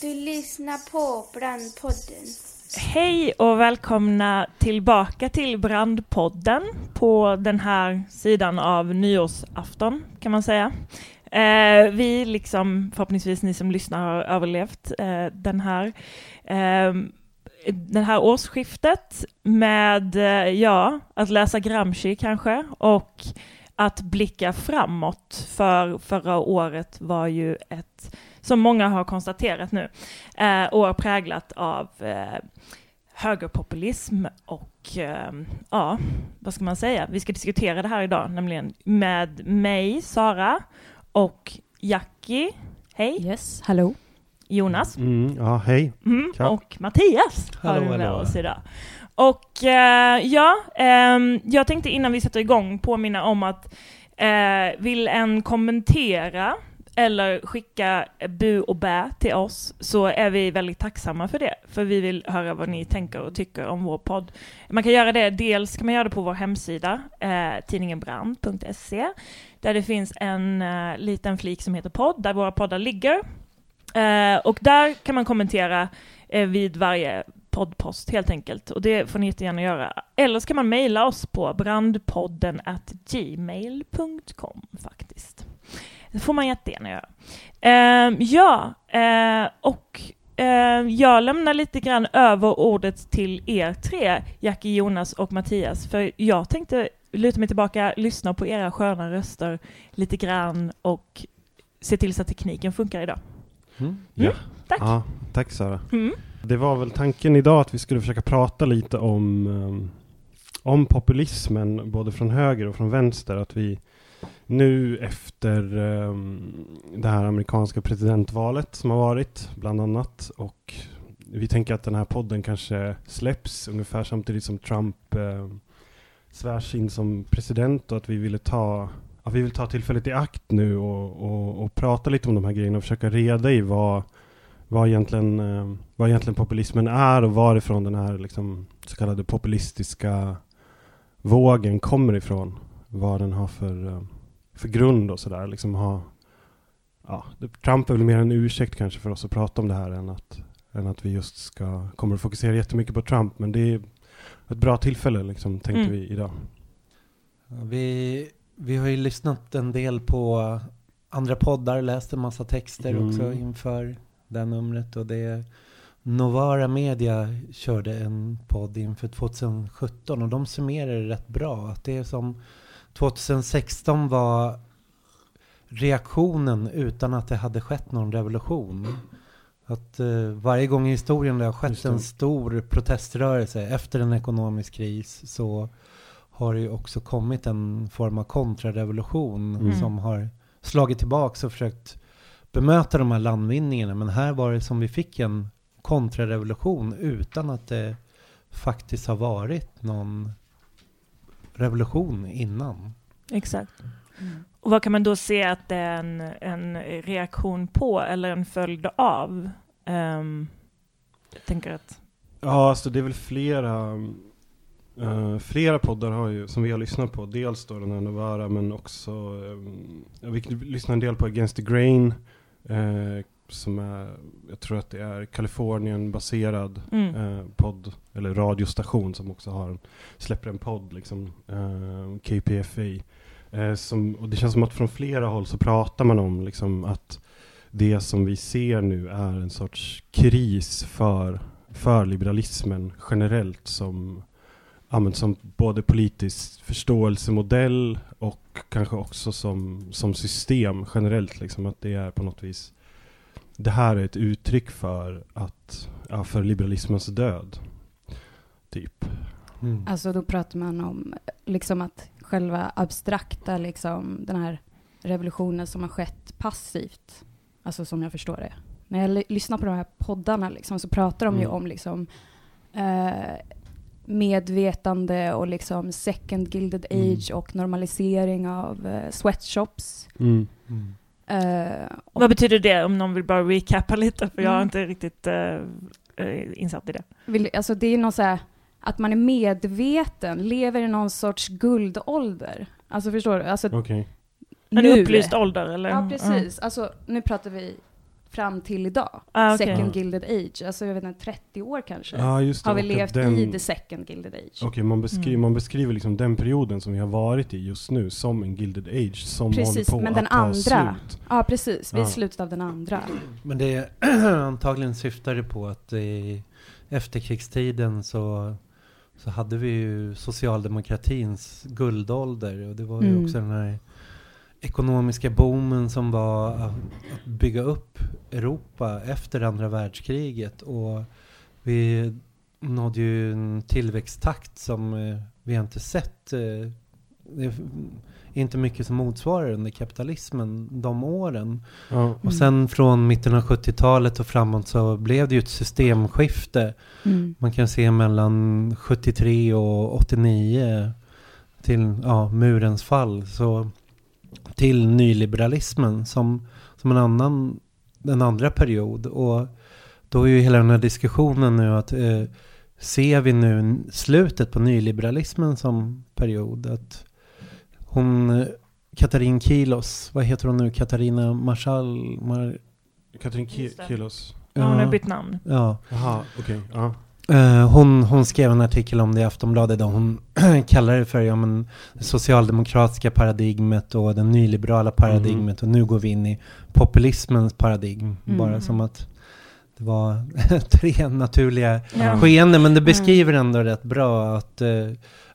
Du lyssnar på Brandpodden. Hej och välkomna tillbaka till Brandpodden på den här sidan av nyårsafton kan man säga. Eh, vi, liksom förhoppningsvis ni som lyssnar, har överlevt eh, den här eh, det här årsskiftet med, eh, ja, att läsa Gramsci kanske och att blicka framåt för förra året var ju ett, som många har konstaterat nu, eh, år präglat av eh, högerpopulism och eh, ja, vad ska man säga? Vi ska diskutera det här idag, nämligen med mig, Sara, och Jackie, hej. Yes, hallå. Jonas. Mm, ja, hej. Mm, och Mattias har Hallå, vi med hallå. oss idag. Och eh, ja, ehm, jag tänkte innan vi sätter igång påminna om att eh, vill en kommentera eller skicka bu och bä till oss så är vi väldigt tacksamma för det. För vi vill höra vad ni tänker och tycker om vår podd. Man kan göra det, dels kan man göra det på vår hemsida, eh, tidningenbrand.se, där det finns en eh, liten flik som heter podd, där våra poddar ligger. Eh, och där kan man kommentera eh, vid varje poddpost helt enkelt. Och det får ni jättegärna göra. Eller så kan man mejla oss på brandpodden at gmail.com faktiskt. Det får man jättegärna göra. Eh, ja, eh, och eh, jag lämnar lite grann över ordet till er tre, Jackie, Jonas och Mattias, för jag tänkte luta mig tillbaka, lyssna på era sköna röster lite grann och se till så att tekniken funkar idag. Mm. Mm, tack. Ja, tack Sara. Mm. Det var väl tanken idag att vi skulle försöka prata lite om, um, om populismen, både från höger och från vänster. Att vi nu efter um, det här amerikanska presidentvalet som har varit, bland annat, och vi tänker att den här podden kanske släpps ungefär samtidigt som Trump um, svärs in som president och att vi ville ta att vi vill ta tillfället i akt nu och, och, och prata lite om de här grejerna och försöka reda i vad, vad, egentligen, eh, vad egentligen populismen är och varifrån den här liksom, så kallade populistiska vågen kommer ifrån. Vad den har för, eh, för grund och sådär. Liksom ha, ja, Trump är väl mer en ursäkt kanske för oss att prata om det här än att, än att vi just ska, kommer att fokusera jättemycket på Trump. Men det är ett bra tillfälle liksom, tänkte Mm. vi idag. Vi, vi har ju lyssnat en del på andra poddar, läst en massa texter Mm. också inför det numret och det Novara Media körde en podd inför 2017 och de summerar det rätt bra. Att det är som 2016 var reaktionen utan att det hade skett någon revolution. Att eh, varje gång i historien det har skett en stor proteströrelse efter en ekonomisk kris så har det ju också kommit en form av kontrarevolution Mm. som har slagit tillbaka och försökt bemöta de här landvinningarna. Men här var det som vi fick en kontrarevolution utan att det faktiskt har varit någon revolution innan. Exakt. Och vad kan man då se att det är en, en reaktion på eller en följd av? Ehm, jag tänker att... Ja, alltså det är väl flera eh, Flera poddar har ju, som vi har lyssnat på, dels då den här Novara men också um, Vi lyssnar en del på Against the Grain eh, Som är, jag tror att det är Kalifornien-baserad Mm. eh, podd Eller radiostation som också har en, släpper en podd liksom eh, KPFA eh, som, Och det känns som att från flera håll så pratar man om liksom att det som vi ser nu är en sorts kris för, för liberalismen generellt som, ja, som både politisk förståelsemodell och kanske också som, som system generellt. Liksom, att det är på något vis det här är ett uttryck för att ja, för liberalismens död. Typ. Mm. Alltså då pratar man om liksom att själva abstrakta, liksom den här revolutionen som har skett passivt, alltså som jag förstår det. När jag ly- lyssnar på de här poddarna liksom, så pratar de ju Mm. om liksom eh, medvetande och liksom second gilded Mm. age och normalisering av eh, sweatshops. Mm. Mm. Och Vad betyder det om någon vill bara recappa lite? För jag är Mm. inte riktigt eh, insatt i det. vill, alltså det är någon så här, att man är medveten, lever i någon sorts guldålder. Alltså förstår du? Alltså Okej. En upplyst ålder eller? Ja, precis. Alltså, nu pratar vi fram till idag. Ah, okej. Second Ja. Gilded Age, alltså jag vet inte, 30 år kanske. Just det. har vi och att levt den- i the second Gilded Age. Okej, man, beskri- Mm. man beskriver liksom den perioden som vi har varit i just nu som en Gilded Age som Precis, håller på men att den ta andra. slut. Ja, precis. Vi är i slutet av den andra. Men det antagligen syftar det på att i efterkrigstiden så, så hade vi ju socialdemokratins guldålder och det var ju Mm. också den här ekonomiska boomen som var att, bygga upp Europa efter andra världskriget och vi nådde ju en tillväxttakt som eh, vi har inte sett. eh, Det är inte mycket som motsvarar under kapitalismen de åren. Ja. Och sen från mitten av 70-talet och framåt så blev det ju ett systemskifte. Mm. Man kan se mellan 73 och 89 till ja, murens fall. Så till nyliberalismen som, som en annan, en andra period. Och då är ju hela den här diskussionen nu att eh, ser vi nu slutet på nyliberalismen som period? Att hon, eh, Katarin Kilos, vad heter hon nu? Katarina Marschall? Mar, Ki- det. Kilos. Ja, hon har bytt namn. Ja. Jaha, okej. ja. Eh, hon, hon skrev en artikel om det i Aftonbladet där hon kallar det för ja, men, det socialdemokratiska paradigmet och det nyliberala paradigmet och nu går vi in i populismens paradigm. Mm. Bara som att det var tre naturliga Ja. skeenden men det beskriver ändå rätt bra att, eh,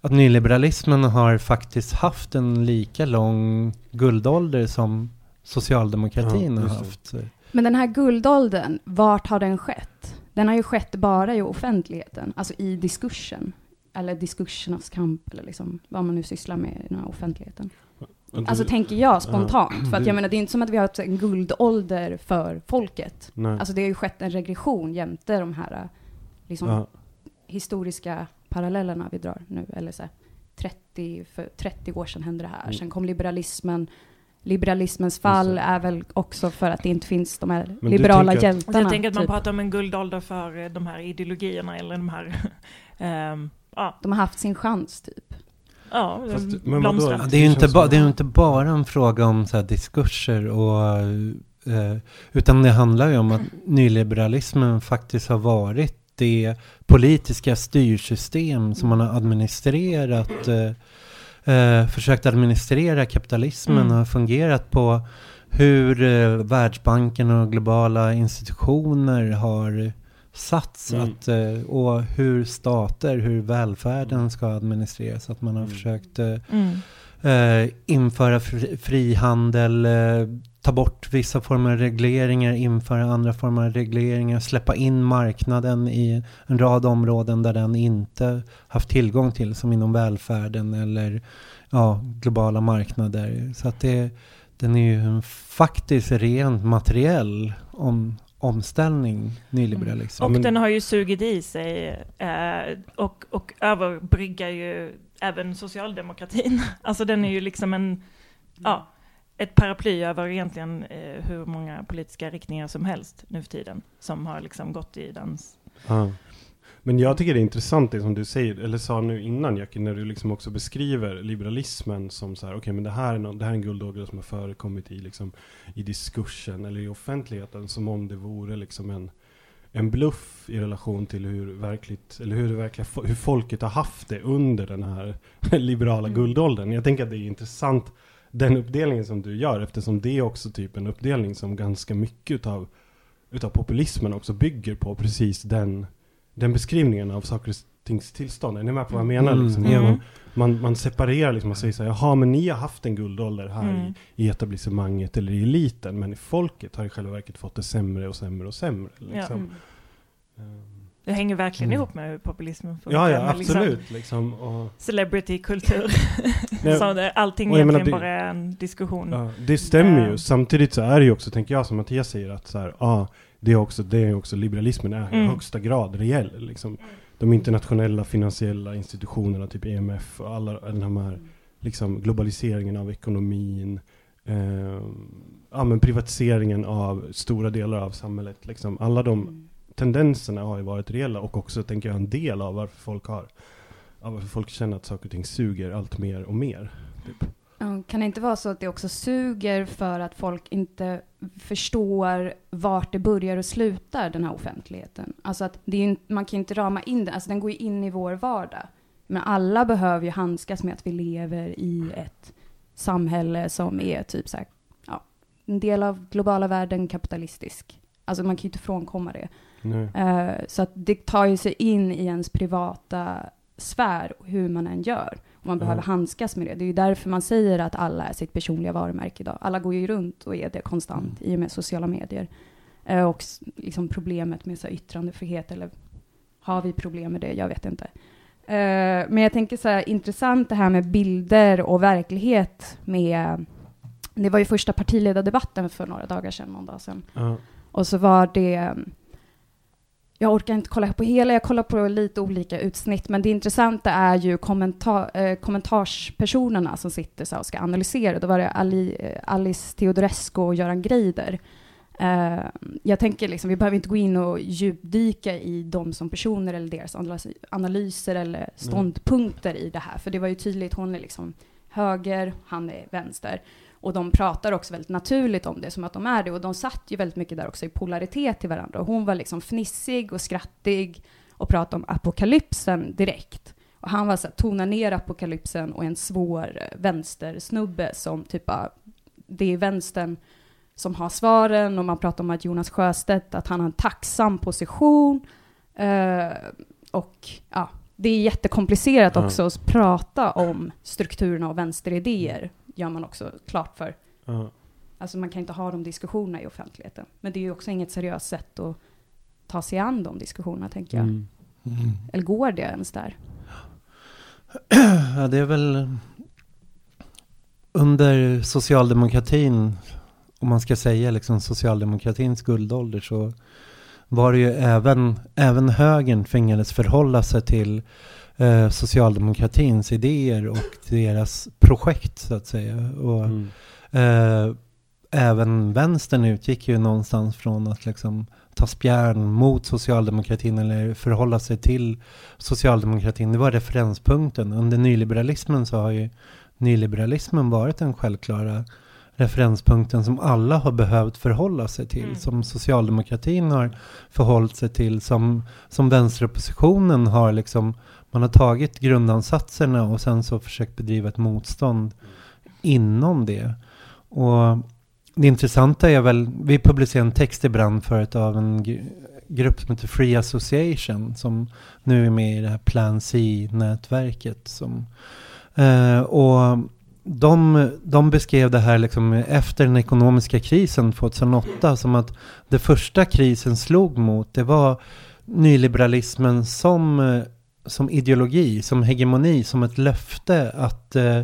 att nyliberalismen har faktiskt haft en lika lång guldålder som socialdemokratin Ja, har haft. Men den här guldåldern, vart har den skett? Den har ju skett bara i offentligheten, alltså i diskursen. Eller diskursernas kamp, eller liksom vad man nu sysslar med i den här offentligheten. Du- Alltså tänker jag spontant, för att jag menar det är inte som att vi har haft en guldålder för folket. Nej. Alltså det har ju skett en regression jämte de här liksom, ja. historiska parallellerna vi drar nu. Eller så här, 30, för 30 år sedan hände det här. Mm. Sen kom liberalismen. Liberalismens fall är väl också för att det inte finns de här du liberala tänker att- Alltså hjältarna. jag tänker att man typ. pratar om en guldålder för eh, de här ideologierna eller de här... ehm, ja, De har haft sin chans typ. ja Fast- men blomstrat. Det är ju inte, ba, det är inte bara en fråga om så här diskurser och eh, utan det handlar ju om att nyliberalismen faktiskt har varit det politiska styrsystem som man har administrerat eh, eh, försökt administrera kapitalismen Mm. och har fungerat på hur eh, Världsbanken och globala institutioner har satts Mm. att, eh, och hur stater, hur välfärden ska administreras. Att man har Mm. försökt eh, Mm. Eh, införa fri, frihandel, eh, ta bort vissa former av regleringar, införa andra former av regleringar, släppa in marknaden i en rad områden där den inte haft tillgång till, som inom välfärden eller ja, globala marknader. Så att det, den är ju en faktiskt rent materiell om, omställning, nyliberalism. Och men- den har ju sugit i sig eh, och, och överbryggar ju även socialdemokratin. Alltså den är ju liksom en, ja, ett paraply över egentligen eh, hur många politiska riktningar som helst nu för tiden. Som har liksom gått i dans. Ja. Men jag tycker det är intressant det som du säger, eller sa nu innan Jackie, när du liksom också beskriver liberalismen som så här, okej men det här är, nå- det här är en guldålder som har förekommit i, liksom, i diskursen eller i offentligheten som om det vore liksom en, en bluff i relation till hur verkligt, eller hur det verkliga, hur folket har haft det under den här liberala Mm. guldåldern. Jag tänker att det är intressant den uppdelningen som du gör eftersom det är också typ en uppdelning som ganska mycket utav, utav populismen också bygger på precis den, den beskrivningen av saker och tings tillstånd. Är ni med på vad jag menar? Mm. Liksom? Mm. Även- Man, man separerar liksom och säger så här, jaha men ni har haft en guldålder här Mm. i, i etablissemanget eller i eliten, men i folket har i själva verket fått det sämre och sämre och sämre. Liksom. Ehm, Det hänger verkligen Mm. ihop med hur populismen funkar. Ja, ja, liksom absolut. Liksom, och, Celebrity-kultur. Så allting jag menar, egentligen det- bara är en diskussion. Ja, det stämmer Ja. ju. Samtidigt så är det ju också, tänker jag, som Mattias säger, att så här, ja, det är också, det är också liberalismen är i Mm. högsta grad reell. Liksom. De internationella finansiella institutionerna, typ EMF och alla den här liksom, globaliseringen av ekonomin, eh, ja, men privatiseringen av stora delar av samhället. Liksom. Alla de Mm. tendenserna har ju varit reella och också, tänker jag, en del av varför folk har, av varför folk känner att saker och ting suger allt mer och mer. Typ. Kan det inte vara så att det också suger för att folk inte förstår vart det börjar och slutar, den här offentligheten? Alltså att det är, man kan ju inte rama in den, alltså den går ju in i vår vardag. Men alla behöver ju handskas med att vi lever i ett samhälle som är typ så här, ja, en del av globala världen kapitalistisk. Alltså man kan ju inte frånkomma det. Nu. Eh, så att det tar ju sig in i ens privata sfär, hur man än gör. Och man behöver Ja. handskas med det. Det är ju därför man säger att alla är sitt personliga varumärke idag. Alla går ju runt och är det konstant i och med sociala medier. Eh, och liksom problemet med så yttrandefrihet, eller har vi problem med det? Jag vet inte. Eh, men jag tänker så här, intressant det här med bilder och verklighet med det var ju första partiledardebatten för några dagar sedan, någon dag sedan. Ja. Och så var det... Jag orkar inte kolla på hela, jag kollar på lite olika utsnitt, men det intressanta är ju kommentar, eh, kommentarspersonerna som sitter så och ska analysera. Då var det Ali, eh, Alice Teodorescu och Göran Greider. Eh, jag tänker liksom, vi behöver inte gå in och djupdyka i dem som personer eller deras analys- analyser eller ståndpunkter i det här, för det var ju tydligt, hon är liksom höger, han är vänster. Och de pratar också väldigt naturligt om det, som att de är det. Och de satt ju väldigt mycket där också i polaritet till varandra. Och hon var liksom fnissig och skrattig och pratade om apokalypsen direkt. Och han var så här, tona ner apokalypsen och en svår eh, vänstersnubbe som typ bara, det är vänstern som har svaren och man pratar om att Jonas Sjöstedt, att han har en tacksam position. Eh, och ja, det är jättekomplicerat också att prata om strukturerna och vänsteridéer, gör man också klart för. Ja. Alltså man kan inte ha de diskussionerna i offentligheten. Men det är ju också inget seriöst sätt att ta sig an de diskussionerna, tänker jag. Mm. Mm. Eller går det ens där? Ja, det är väl under socialdemokratin, om man ska säga liksom socialdemokratins guldålder, så var det ju även, även högern tvingades förhålla sig till eh, socialdemokratins idéer och deras projekt så att säga. Och, Mm. eh, även vänstern utgick ju någonstans från att liksom ta spjärn mot socialdemokratin eller förhålla sig till socialdemokratin. Det var referenspunkten. Under nyliberalismen så har ju nyliberalismen varit den självklara referenspunkten som alla har behövt förhålla sig till. Mm. Som socialdemokratin har förhållit sig till. Som, som vänsteroppositionen har liksom, man har tagit grundansatserna och sen så försökt bedriva ett motstånd inom det. Och det intressanta är väl, vi publicerade en text ibland förut av en grupp som heter Free Association som nu är med i det här Plan C-nätverket. Som, eh, och de, de beskrev det här liksom efter den ekonomiska krisen 2008 som att det första krisen slog mot det var nyliberalismen som, eh, som ideologi, som hegemoni, som ett löfte att eh,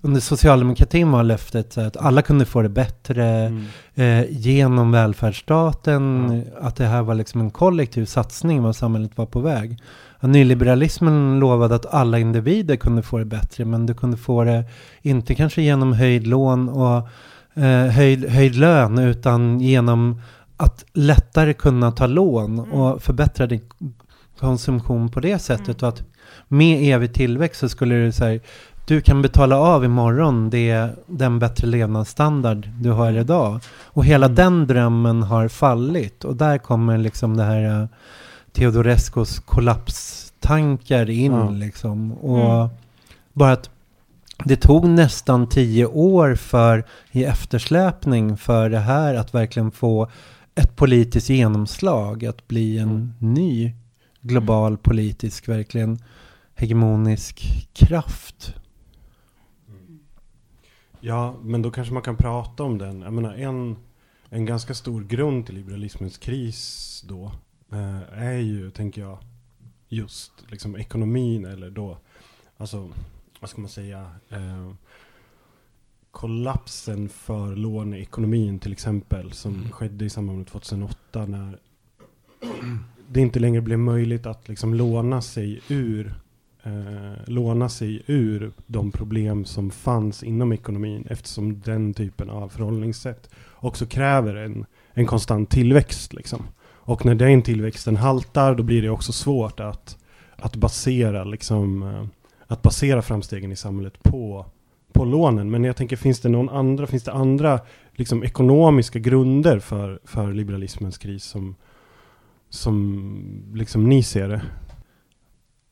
under socialdemokratin var löftet så att alla kunde få det bättre Mm. eh, genom välfärdsstaten, att det här var liksom en kollektiv satsning vad samhället var på väg. Ja, nyliberalismen lovade att alla individer kunde få det bättre, men du kunde få det inte kanske genom höjd lån och eh, höjd, höjd lön, utan genom att lättare kunna ta lån och förbättra din konsumtion på det sättet. Och att med evig tillväxt så skulle du säga du kan betala av imorgon det, den bättre levnadsstandard du har idag. Och hela den drömmen har fallit. Och där kommer liksom det här uh, kollapstankar in Ja. liksom. Och Mm. bara att det tog nästan tio år för i eftersläpning för det här att verkligen få ett politiskt genomslag, att bli en ny global politisk, verkligen hegemonisk kraft. Ja, men då kanske man kan prata om den. Jag menar, en, en ganska stor grund till liberalismens kris då eh, är ju, tänker jag, just liksom ekonomin eller då, alltså, vad ska man säga, eh, kollapsen för låneekonomin till exempel som skedde i samband med 2008 när det inte längre blev möjligt att liksom låna sig ur eh, låna sig ur de problem som fanns inom ekonomin eftersom den typen av förhållningssätt också kräver en, en konstant tillväxt. Liksom. Och när den tillväxten haltar då blir det också svårt att, att basera liksom, eh, att basera framstegen i samhället på på lånen. Men jag tänker, finns det någon andra, finns det andra liksom, ekonomiska grunder för, för liberalismens kris som, som liksom ni ser det?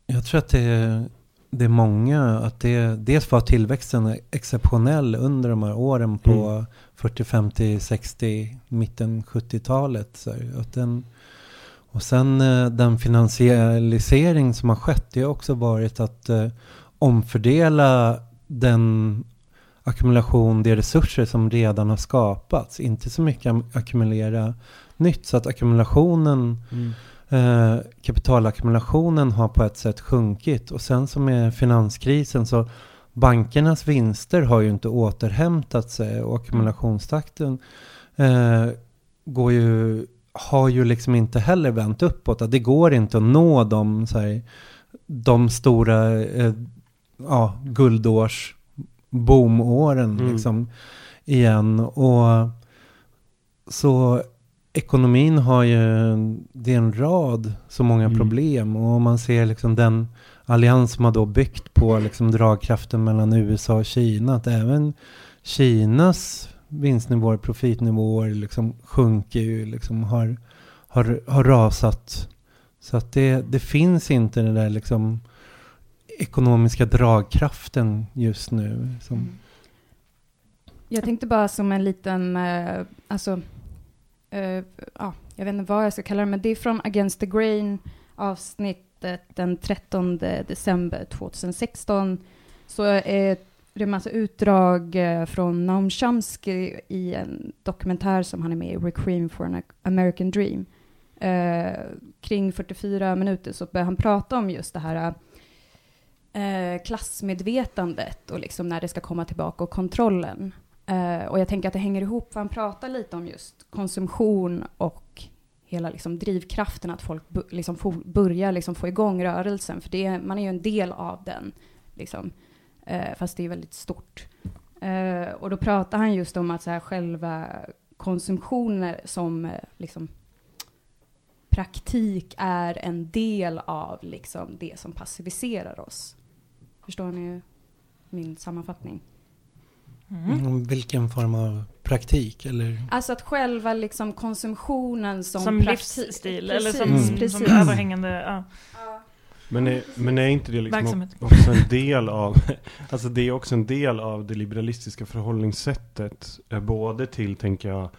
Jag tror att det är, det är många, att det dels var tillväxten exceptionell under de här åren på Mm. 40, 50, 60, mitten 70-talet. Så här, att den, och sen eh, den finansialisering som har skett, det har också varit att eh, omfördela den ackumulation, de resurser som redan har skapats. Inte så mycket ackumulera nytt, så att ackumulationen Eh, kapitalackumulationen har på ett sätt sjunkit och sen som med finanskrisen så bankernas vinster har ju inte återhämtat sig och ackumulationstakten eh, går ju, har ju liksom inte heller vänt uppåt. Att Det går inte att nå de, så här, de stora eh, ja, guldårs boomåren Mm. liksom igen. Och så ekonomin har ju, det är en rad, så många Mm. problem. Och om man ser liksom den allians som har då byggt på liksom dragkraften mellan USA och Kina, att även Kinas vinstnivåer, profitnivåer liksom sjunker ju, liksom har, har, har rasat. Så att det, det finns inte den där liksom ekonomiska dragkraften just nu. Som, mm. Jag tänkte bara som en liten, eh, alltså, eh, ja, jag vet inte vad jag ska kalla det, men det är från Against the Grain, avsnittet den 13 december 2016. Så är det en massa utdrag eh, från Noam Chomsky i en dokumentär som han är med i, Requiem for an American Dream. Eh, kring 44 minuter så börjar han prata om just det här eh, eh, klassmedvetandet och liksom när det ska komma tillbaka och kontrollen. Eh, och jag tänker att det hänger ihop, för han pratar lite om just konsumtion och hela liksom drivkraften att folk liksom få, börjar liksom få igång rörelsen, för det, är- man är ju en del av den, liksom, eh, fast det är väldigt stort. Eh, och då pratar han just om att så här, själva konsumtionen som eh, liksom, praktik är en del av liksom, det som passiviserar oss. Förstår ni min sammanfattning? Mm, Vilken form av praktik? Eller? Alltså att själva liksom konsumtionen som, Som livsstil, eller Precis, som, Mm. som överhängande, ja. Men är, men är inte det liksom också en del av, alltså det är också en del av det liberalistiska förhållningssättet, eh, både till, tänker jag,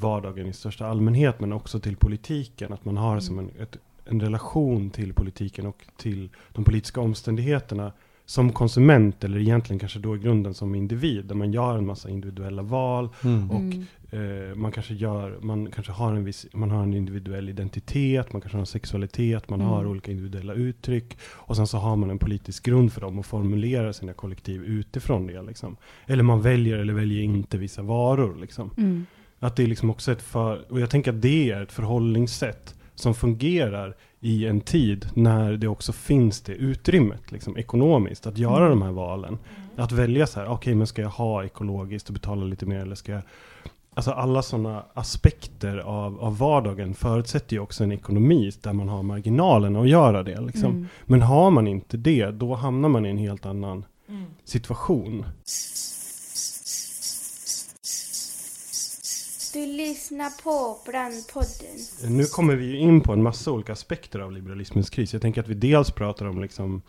vardagen i största allmänhet, men också till politiken. Att man har som en, ett, en relation till politiken och till de politiska omständigheterna som konsument, eller egentligen kanske då i grunden som individ, där man gör en massa individuella val, Mm. Och- Mm. Eh, man kanske gör, man kanske har en viss, man har en individuell identitet, man kanske har en sexualitet, man Mm. har olika individuella uttryck. Och sen så har man en politisk grund för dem och formulerar sina kollektiv utifrån det. Liksom. Eller man väljer eller väljer inte vissa varor. Liksom. Mm. Att det är liksom också ett för, och jag tänker att det är ett förhållningssätt som fungerar i en tid när det också finns det utrymmet liksom, ekonomiskt att göra Mm. de här valen. Att välja så här, okej men ska jag ha ekologiskt och betala lite mer eller ska jag Alltså alla sådana aspekter av, av vardagen förutsätter ju också en ekonomi där man har marginalen att göra det. Liksom. Mm. Men har man inte det, då hamnar man i en helt annan situation. Du lyssnar på Brandpodden. Nu kommer vi ju in på en massa olika aspekter av liberalismens kris. Jag tänker att vi dels pratar om liksom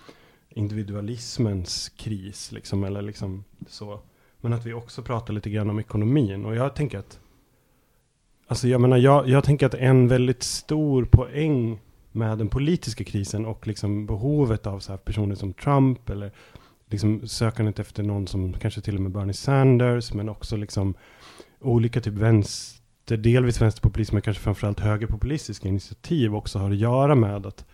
individualismens kris, liksom, eller liksom så. Men att vi också pratar lite grann om ekonomin. Och jag tänker att Alltså jag menar, jag, jag tänker att en väldigt stor poäng med den politiska krisen och liksom behovet av så här personer som Trump eller liksom sökandet efter någon som kanske till och med Bernie Sanders men också liksom olika typ vänster, delvis vänsterpopulism men kanske framförallt högerpopulistiska initiativ också har att göra med att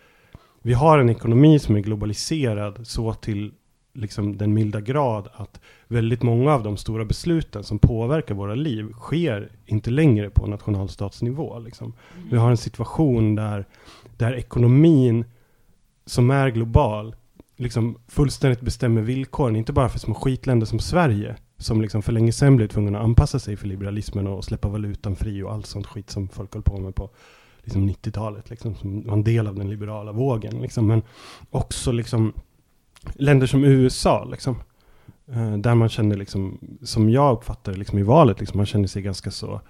vi har en ekonomi som är globaliserad så till liksom den milda grad att väldigt många av de stora besluten som påverkar våra liv sker inte längre på nationalstatsnivå. Liksom. Vi har en situation där, där ekonomin som är global liksom fullständigt bestämmer villkoren, inte bara för små skitländer som Sverige, som liksom för länge sedan blev tvungna att anpassa sig för liberalismen och släppa valutan fri och allt sånt skit som folk höll på med på liksom 90-talet, liksom, som var en del av den liberala vågen. Liksom. Men också liksom länder som USA, liksom, Eh, där man känner, liksom, som jag uppfattar liksom i valet, liksom, man känner sig ganska så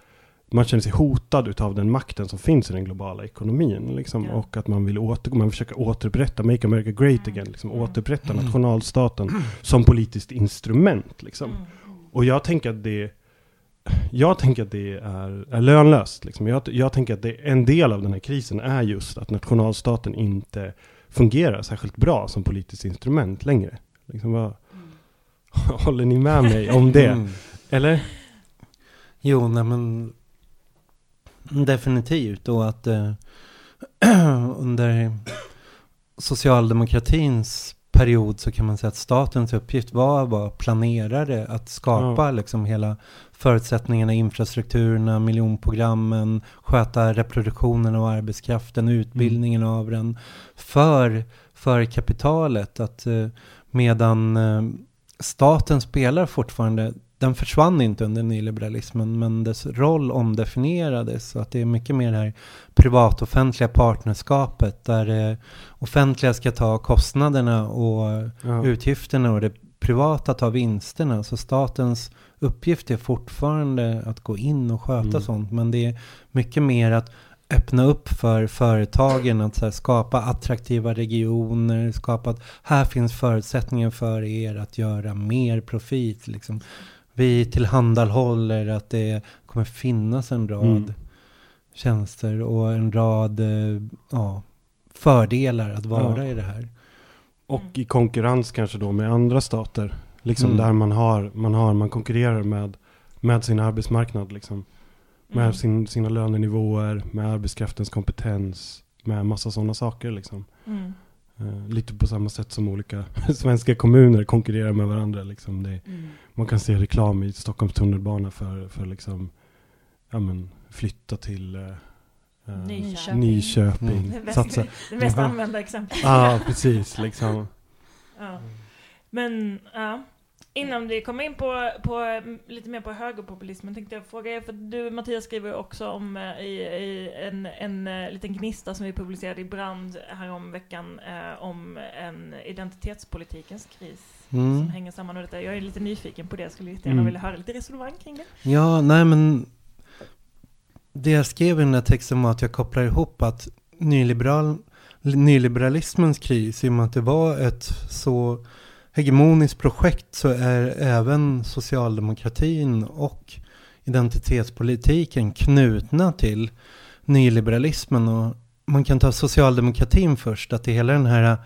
man känner sig hotad utav den makten som finns i den globala ekonomin. Liksom, Ja. Och att man vill återgå, man försöker återupprätta, make America great again, liksom, återupprätta Mm. nationalstaten som politiskt instrument. Liksom. Mm. Och jag tänker att det jag tänker att det är, är lönlöst. Liksom. Jag, jag tänker att det, en del av den här krisen är just att nationalstaten inte fungerar särskilt bra som politiskt instrument längre. Liksom, vad, håller ni med mig om det? Mm. Eller? Jo, nej men definitivt. Och att eh, under socialdemokratins period så kan man säga att statens uppgift var att vara planerare, att skapa Ja. liksom hela förutsättningarna, infrastrukturerna, miljonprogrammen, sköta reproduktionen av arbetskraften, utbildningen av den för, för kapitalet. Att, eh, medan eh, staten spelar fortfarande den försvann inte under nyliberalismen, men dess roll omdefinierades. Så att det är mycket mer det här privat-offentliga partnerskapet, där det offentliga ska ta kostnaderna och Ja. utgifterna och det privata tar vinsterna. Så statens uppgift är fortfarande att gå in och sköta Mm. sånt, men det är mycket mer att öppna upp för företagen, att här, skapa attraktiva regioner, skapa att här finns förutsättningar för er att göra mer profit. Liksom. Vi tillhandahåller att det kommer finnas en rad Mm. tjänster och en rad eh, ja, fördelar att vara Ja. i det här. Och i konkurrens kanske då med andra stater. Liksom Mm. där man har, man har, man konkurrerar med, med sin arbetsmarknad liksom. Med Mm. sin, sina lönenivåer, med arbetskraftens kompetens, med massa sådana saker liksom. Mm. Eh, lite på samma sätt som olika svenska kommuner konkurrerar med varandra liksom. Det, man kan se reklam i Stockholms tunnelbana för, för liksom, ja men, flytta till eh, eh, Nyköping. Nyköping. Mm. Det, mest, det använda exemplet. Ja, precis liksom. Ja. Men ja. Innan vi kommer in på, på lite mer på högerpopulismen tänkte jag fråga er, för du Mattias skriver ju också om eh, i, i en, en eh, liten gnista som vi publicerade i Brand härom veckan eh, om en identitetspolitikens kris som Mm. hänger samman med detta. Jag är lite nyfiken på det, jag skulle jättegärna Mm. vilja höra lite resonemang kring det. Ja, nej men det jag skrev i den här texten var att jag kopplar ihop att nyliberal, nyliberalismens kris, i och med att det var ett så hegemoniskt projekt så är även socialdemokratin och identitetspolitiken knutna till nyliberalismen. Och man kan ta socialdemokratin först, att det hela den här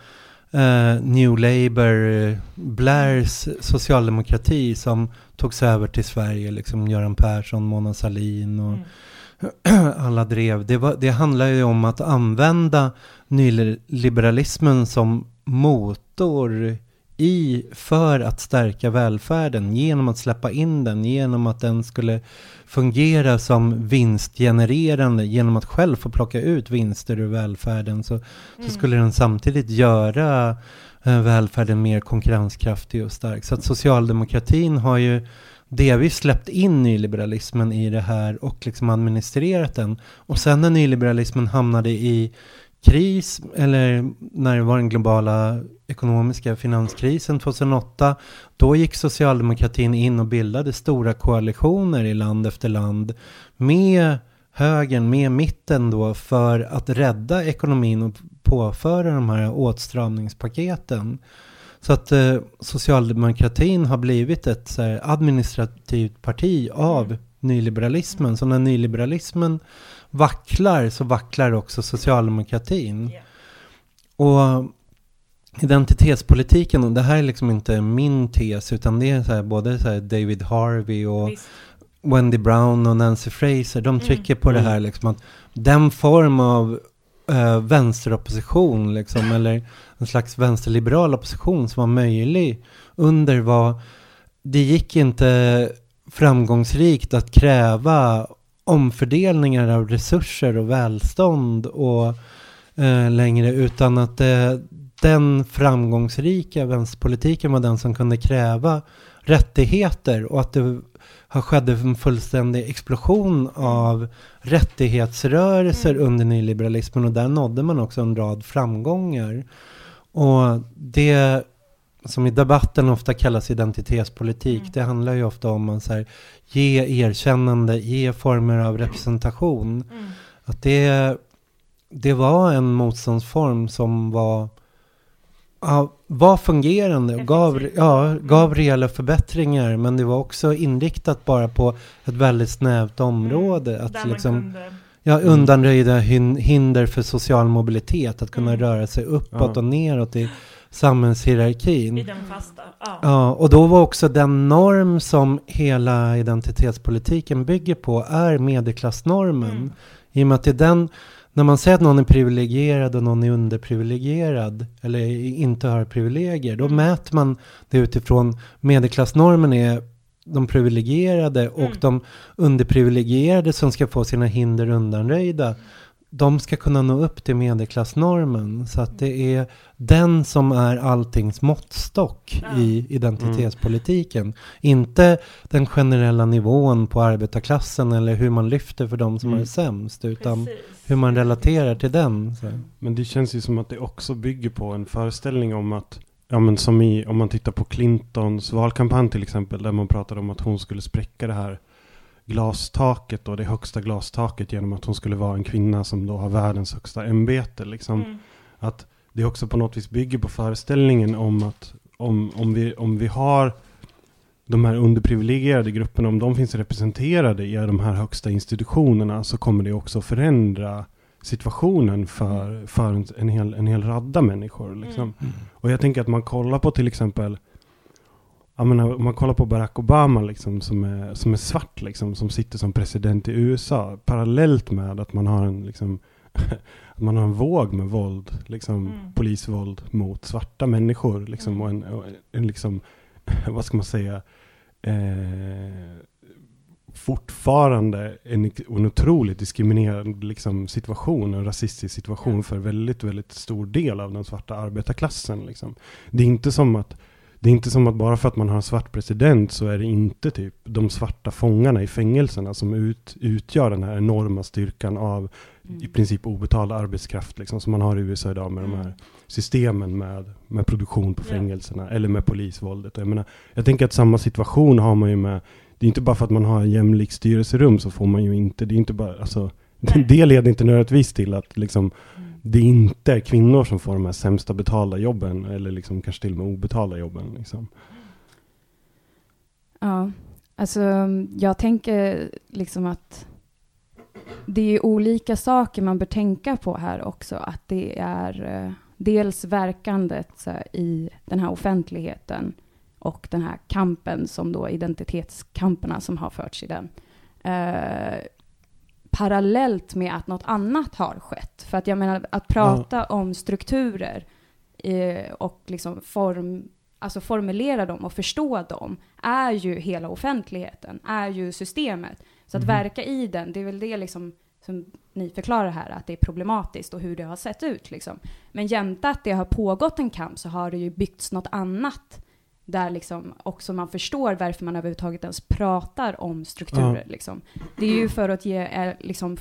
eh, New Labour, Blairs socialdemokrati som togs över till Sverige, liksom Göran Persson, Mona Sahlin och Mm. alla drev. Det, var, det handlar ju om att använda nyliberalismen som motor i för att stärka välfärden genom att släppa in den, genom att den skulle fungera som vinstgenererande, genom att själv få plocka ut vinster ur välfärden så, Mm. så skulle den samtidigt göra eh, välfärden mer konkurrenskraftig och stark. Så att socialdemokratin har ju delvis släppt in nyliberalismen i det här och liksom administrerat den. Och sen när nyliberalismen hamnade i kris, eller när det var den globala ekonomiska finanskrisen 2008, då gick socialdemokratin in och bildade stora koalitioner i land efter land med högern, med mitten då, för att rädda ekonomin och påföra de här åtstramningspaketen. Så att eh, socialdemokratin har blivit ett så här, administrativt parti av Mm. nyliberalismen. Så när nyliberalismen vacklar så vacklar också socialdemokratin. Ja. Och identitetspolitiken, och det här är liksom inte min tes utan det är så här, både så här David Harvey och Visst. Wendy Brown och Nancy Fraser, de Mm. trycker på det Mm. här liksom att den form av eh, vänsteropposition liksom, eller en slags vänsterliberal opposition som var möjlig under var, det gick inte framgångsrikt att kräva omfördelningar av resurser och välstånd och eh, längre utan att eh, den framgångsrika vänsterpolitiken var den som kunde kräva rättigheter och att det har skedde en fullständig explosion av rättighetsrörelser Mm. under nyliberalismen och där nådde man också en rad framgångar. Och det som i debatten ofta kallas identitetspolitik, Mm. det handlar ju ofta om att så här, ge erkännande, ge former av representation. Mm. Att det, det var en motståndsform som var, ja, var fungerande och gav, ja, gav reella förbättringar. Men det var också inriktat bara på ett väldigt snävt område. Mm. Att Där man liksom, kunde... ja, undanröjda hin- hinder för social mobilitet. Att kunna Mm. röra sig uppåt och neråt i samhällshierarkin. I den fasta. Ja. Ja, och då var också den norm som hela identitetspolitiken bygger på är medelklassnormen. Mm. I och med att det är den, när man säger att någon är privilegierad och någon är underprivilegierad eller inte har privilegier, då Mm. mäter man det utifrån medelklassnormen är de privilegierade och Mm. de underprivilegierade som ska få sina hinder undanröjda. De ska kunna nå upp till medelklassnormen. Så att det är den som är alltings måttstock Ja. i identitetspolitiken. Inte den generella nivån på arbetarklassen eller hur man lyfter för de som Mm. är sämst. Utan Precis. hur man relaterar till den. Så. Men det känns ju som att det också bygger på en föreställning om att Ja men som i, om man tittar på Clintons valkampanj till exempel, där man pratade om att hon skulle spräcka det här glastaket och det högsta glastaket genom att hon skulle vara en kvinna som då har världens högsta ämbete. Liksom. Mm. Att det också på något vis bygger på föreställningen om att om, om, vi, om vi har de här underprivilegierade grupperna, om de finns representerade i de här högsta institutionerna så kommer det också förändra situationen för, för en, en, hel, en hel radda människor. Liksom. Mm. Och jag tänker att man kollar på till exempel jag menar, om man kollar på Barack Obama liksom, som, är, som är svart, liksom, som sitter som president i USA, parallellt med att man har en, liksom, att man har en våg med våld, liksom, Mm. polisvåld mot svarta människor. Liksom, Mm. och en, och en liksom, vad ska man säga, eh, fortfarande en, en otroligt diskriminerande liksom, situation, en rasistisk situation för väldigt, väldigt stor del av den svarta arbetarklassen. Liksom. Det är inte som att det är inte som att bara för att man har en svart president så är det inte typ de svarta fångarna i fängelserna som ut, utgör den här enorma styrkan av i princip obetald arbetskraft liksom, som man har i USA idag med de Mm. här systemen med, med produktion på fängelserna eller med polisvåldet. Jag, menar, jag tänker att samma situation har man ju med, det är inte bara för att man har en jämlik styrelserum så får man ju inte, det är inte bara, alltså, det leder inte nödvändigtvis till att liksom, Mm det är inte kvinnor som får de här sämsta betalda jobben eller liksom kanske till och med obetalda jobben. Liksom. Ja, alltså jag tänker liksom att det är olika saker man bör tänka på här också. Att det är eh, dels verkandet så här, i den här offentligheten och den här kampen som då identitetskamperna som har förts i den. Eh, parallellt med att något annat har skett. För att jag menar att prata om strukturer eh, och liksom form, alltså formulera dem och förstå dem är ju hela offentligheten, är ju systemet. Så att Mhm. verka i den, det är väl det liksom som ni förklarar här, att det är problematiskt och hur det har sett ut. Liksom. Men jämte att det har pågått en kamp så har det ju byggts något annat där liksom också man förstår varför man överhuvudtaget ens pratar om strukturer. Liksom. Det är ju för att ge, eh, liksom,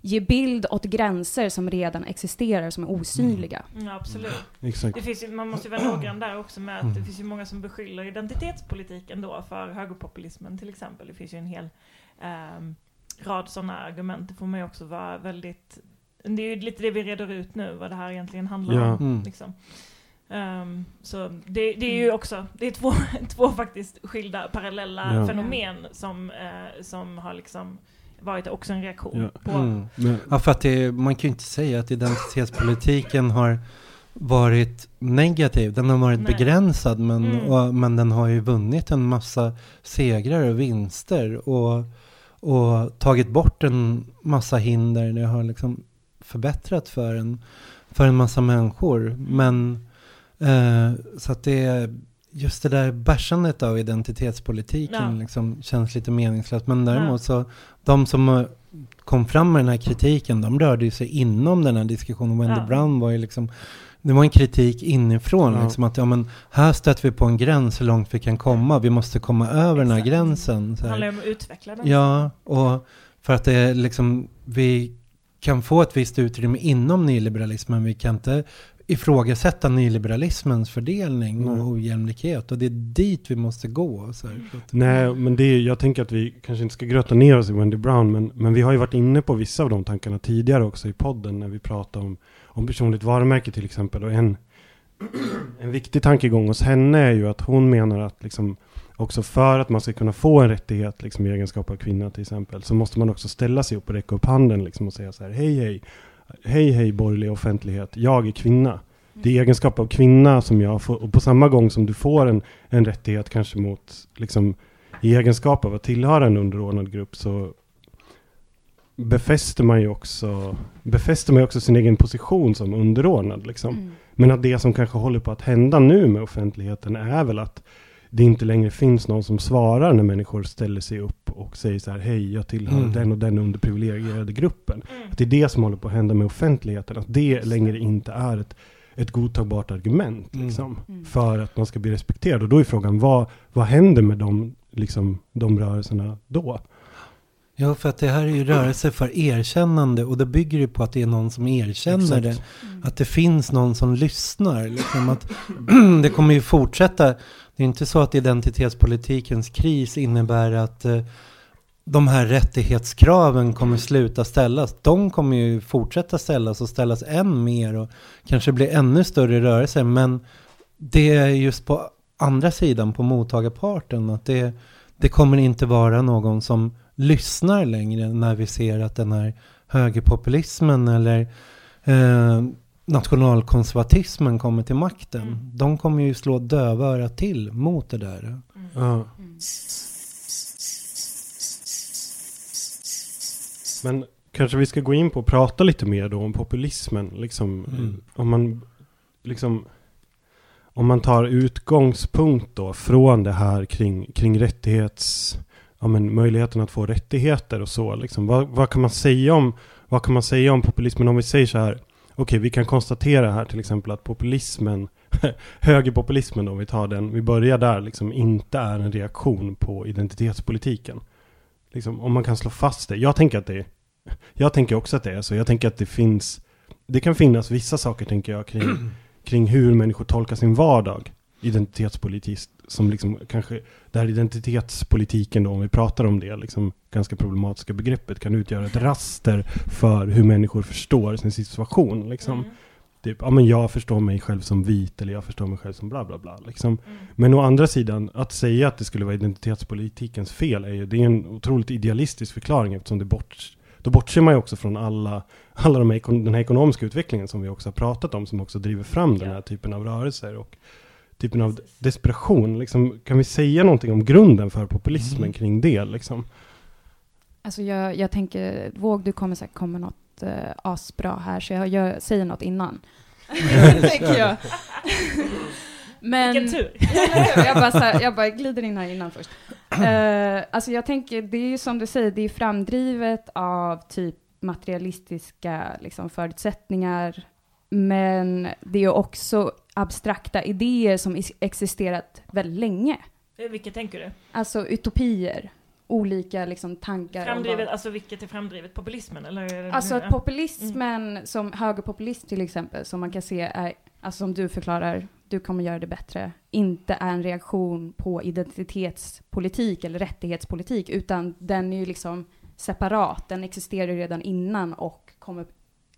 ge bild åt gränser som redan existerar, som är osynliga. Ja, absolut. Exakt. Det finns ju, man måste ju vara noggrann där också med att det finns ju många som beskyller identitetspolitiken då för högerpopulismen till exempel. Det finns ju en hel ehm, rad sådana argument. Det får man ju också vara väldigt... Det är ju lite det vi reder ut nu, vad det här egentligen handlar Ja. om. Mm. Liksom. Ehm, så det, det är ju också, det är två, två faktiskt skilda parallella Ja. fenomen som, eh, som har liksom varit också en reaktion Ja. på... Mm. Men, Ja, för att det, man kan ju inte säga att identitetspolitiken har varit negativ. Den har varit Nej. begränsad men, Mm. och, men den har ju vunnit en massa segrar och vinster och, och tagit bort en massa hinder. Det har liksom förbättrat för en, för en massa människor. Men eh, så att det är just det där bärsandet av identitetspolitiken Ja. liksom känns lite meningslöst. Men däremot så de som eh, kom fram med den här kritiken, de rörde ju sig inom den här diskussionen. Wendy Ja. Brown var ju liksom, det var en kritik inifrån, Ja. liksom att ja men här stöter vi på en gräns hur långt vi kan komma, vi måste komma över den här Exakt. gränsen. Så Det här. handlar ju om att utveckla den. Ja, och för att det är liksom, vi kan få ett visst utrymme inom nyliberalismen, vi kan inte ifrågasätta nyliberalismens fördelning mm. och ojämlikhet. Och det är dit vi måste gå. Så här. Nej, men det är, jag tänker att vi kanske inte ska gröta ner oss i Wendy Brown, men, men vi har ju varit inne på vissa av de tankarna tidigare också i podden när vi pratar om, om personligt varumärke till exempel. Och en, en viktig tankegång hos henne är ju att hon menar att liksom, också för att man ska kunna få en rättighet liksom, i egenskap av kvinna till exempel, så måste man också ställa sig upp och räcka upp handen liksom, och säga så här, hej hej, hej hej borgerlig offentlighet, jag är kvinna. Det är egenskap av kvinna som jag får, och på samma gång som du får en, en rättighet kanske mot, liksom, i egenskap av att tillhöra en underordnad grupp så befäster man ju också, befäster man också sin egen position som underordnad. Liksom. Mm. Men att det som kanske håller på att hända nu med offentligheten är väl att det inte längre finns någon som svarar när människor ställer sig upp och säger så här, hej, jag tillhör mm. den och den underprivilegierade gruppen. Mm. Att det är det som håller på att hända med offentligheten, att det längre inte är ett, ett godtagbart argument mm. liksom, mm. för att man ska bli respekterad. Och då är frågan, vad, vad händer med de, liksom, de rörelserna då? Ja, för att det här är ju rörelse för erkännande och det bygger ju på att det är någon som erkänner Exakt. det. Att det finns någon som lyssnar. Liksom att det kommer ju fortsätta. Det är inte så att identitetspolitikens kris innebär att eh, de här rättighetskraven kommer sluta ställas. De kommer ju fortsätta ställas och ställas än mer och kanske bli ännu större rörelser. Men det är just på andra sidan, på mottagarparten, att det, det kommer inte vara någon som lyssnar längre när vi ser att den här högerpopulismen eller eh, nationalkonservatismen kommer till makten. Mm. De kommer ju slå dövörat till mot det där. Mm. Ja. Men kanske vi ska gå in på och prata lite mer då om populismen. Liksom, mm. Om man liksom om man tar utgångspunkt då från det här kring, kring rättighets ja, men, möjligheten att få rättigheter och så. Liksom. Vad, vad, kan man säga om, vad kan man säga om populismen? Om vi säger så här, okej, okay, vi kan konstatera här till exempel att populismen, högerpopulismen om vi tar den, vi börjar där, liksom, inte är en reaktion på identitetspolitiken. Liksom, om man kan slå fast det. Jag tänker att det är, jag tänker också att det är så. Jag tänker att det finns, det kan finnas vissa saker, tänker jag, kring, kring hur människor tolkar sin vardag identitetspolitiskt som liksom kanske, här identitetspolitiken då, om vi pratar om det, liksom ganska problematiska begreppet, kan utgöra ett raster för hur människor förstår sin situation. Liksom. Mm. Typ, ja men jag förstår mig själv som vit, eller jag förstår mig själv som bla bla bla. Liksom. Mm. Men å andra sidan, att säga att det skulle vara identitetspolitikens fel, är ju, det är en otroligt idealistisk förklaring, eftersom det bort, då bortser man ju också från alla, alla de här, den här ekonomiska utvecklingen som vi också har pratat om, som också driver fram den här typen av rörelser. Och typen av desperation. Liksom, kan vi säga någonting om grunden för populismen mm. kring det? Liksom? Alltså jag, jag tänker, Våg, du kommer säkert komma något uh, asbra här, så jag, jag säger något innan. tänker jag. Men, Vilken tur! jag, bara här, jag bara glider in här innan först. Uh, alltså jag tänker, det är ju som du säger, det är framdrivet av typ materialistiska liksom, förutsättningar, men det är också abstrakta idéer som existerat väldigt länge. Eh, vilket tänker du? Alltså utopier. Olika liksom tankar. Framdrivet, vad... alltså vilket är framdrivet? Populismen? Eller alltså att populismen, mm. som högerpopulism till exempel, som man kan se är, alltså som du förklarar, du kommer göra det bättre, inte är en reaktion på identitetspolitik eller rättighetspolitik, utan den är ju liksom separat, den existerar ju redan innan och kommer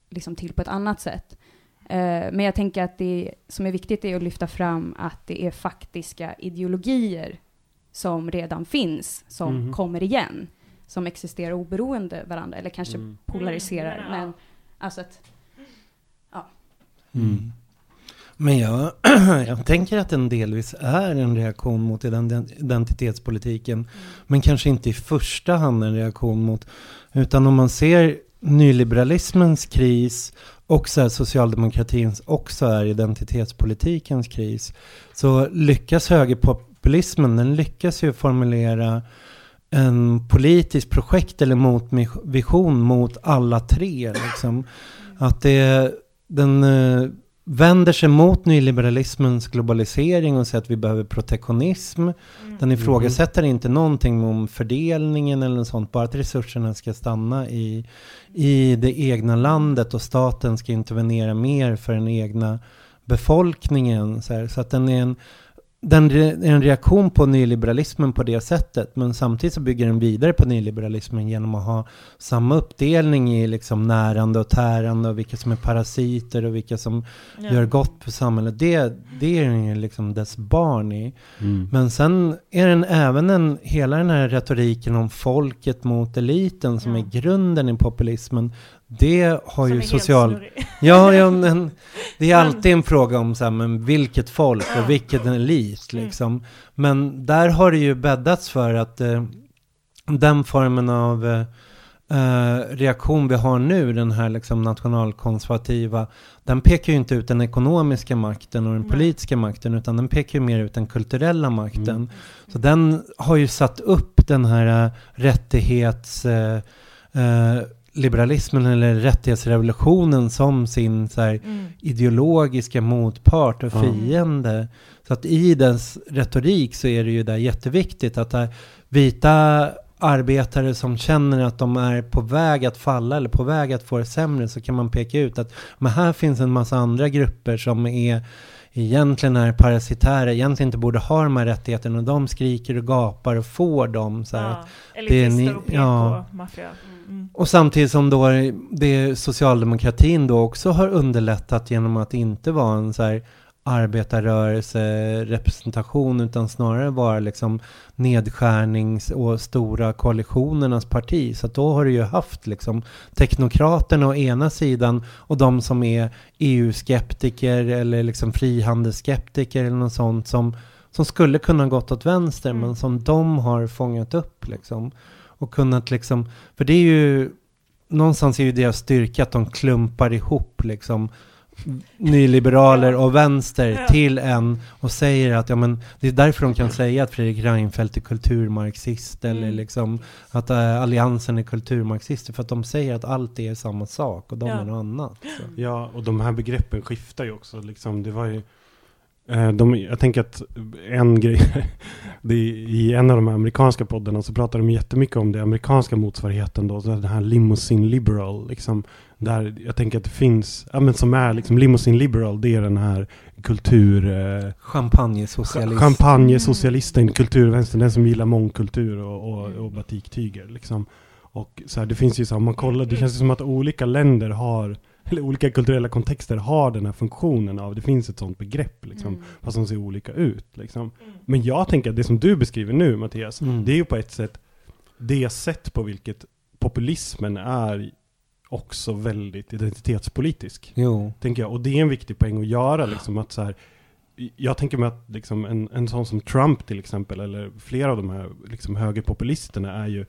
liksom till på ett annat sätt. Eh, men jag tänker att det som är viktigt är att lyfta fram att det är faktiska ideologier som redan finns, som mm. kommer igen, som existerar oberoende varandra, eller kanske mm. polariserar. Mm. Men alltså att, ja. Mm. Men jag, jag tänker att den delvis är en reaktion mot identitetspolitiken, mm. men kanske inte i första hand en reaktion mot, utan om man ser nyliberalismens kris och så är socialdemokratins också är identitetspolitikens kris. Så lyckas högerpopulismen, den lyckas ju formulera en politisk projekt eller motvision mot alla tre. Liksom. Att det, den, eh, vänder sig mot nyliberalismens globalisering och säger att vi behöver protektionism. Mm. Den ifrågasätter inte någonting om fördelningen eller något sånt, bara att resurserna ska stanna i, i det egna landet och staten ska intervenera mer för den egna befolkningen. Så, här, så att den är en den är en reaktion på nyliberalismen på det sättet. Men samtidigt så bygger den vidare på nyliberalismen genom att ha samma uppdelning i liksom närande och tärande och vilka som är parasiter och vilka som Ja. gör gott för samhället. Det, det är den ju liksom dess barn i. Mm. Men sen är den även en, hela den här retoriken om folket mot eliten som Ja. är grunden i populismen. Det har Som ju social... Ja, ja, men det är alltid en fråga om så här, men vilket folk och vilket elit Mm. liksom. Men där har det ju bäddats för att eh, den formen av eh, eh, reaktion vi har nu, den här liksom nationalkonservativa, den pekar ju inte ut den ekonomiska makten och den Nej. politiska makten, utan den pekar ju mer ut den kulturella makten. Mm. Så den har ju satt upp den här äh, rättighets... Äh, äh, liberalismen eller rättighetsrevolutionen som sin så här, Mm. ideologiska motpart och fiende. Så att i dess retorik så är det ju där jätteviktigt att äh, vita arbetare som känner att de är på väg att falla eller på väg att få det sämre så kan man peka ut att men här finns en massa andra grupper som är egentligen är parasitära, egentligen inte borde ha de här rättigheterna och de skriker och gapar och får dem. Så här. Ja. det är ni- och ja. PK-maffia. Mm. Och samtidigt som då det socialdemokratin då också har underlättat genom att inte vara en så här arbetarrörelserepresentation utan snarare vara liksom nedskärnings och stora koalitionernas parti. Så att då har du ju haft liksom teknokraterna å ena sidan och de som är EU-skeptiker eller liksom frihandelsskeptiker eller något sånt som, som skulle kunna gått åt vänster Mm. men som de har fångat upp liksom. Och kunnat liksom, för det är ju någonstans är ju deras styrka att de klumpar ihop liksom nyliberaler och vänster till en och säger att ja men det är därför de kan säga att Fredrik Reinfeldt är kulturmarxist eller Mm. liksom att äh, alliansen är kulturmarxister för att de säger att allt är samma sak och de Ja. är något annat. Så. Ja, och de här begreppen skiftar ju också. Liksom, det var ju, de, jag tänker att en grej, det är, i en av de här amerikanska poddarna så pratar de jättemycket om det amerikanska motsvarigheten då, så den här limousine liberal, liksom, där jag tänker att det finns, ja men som är liksom limousine liberal, det är den här kultur... Eh, Champagnesocialist. Champagnesocialisten, kulturvänstern, den som gillar mångkultur och, och, och batiktyger. Liksom. Och så här, det finns ju så här, om man kollar, det känns som att olika länder har, eller olika kulturella kontexter har den här funktionen av, det finns ett sånt begrepp liksom, Mm. fast de ser olika ut. Liksom. Mm. Men jag tänker att det som du beskriver nu Mattias, Mm. det är ju på ett sätt det sätt på vilket populismen är också väldigt identitetspolitisk Jo. tänker jag. Och det är en viktig poäng att göra, liksom att så här, jag tänker mig att liksom en, en sån som Trump till exempel, eller flera av de här liksom högerpopulisterna är ju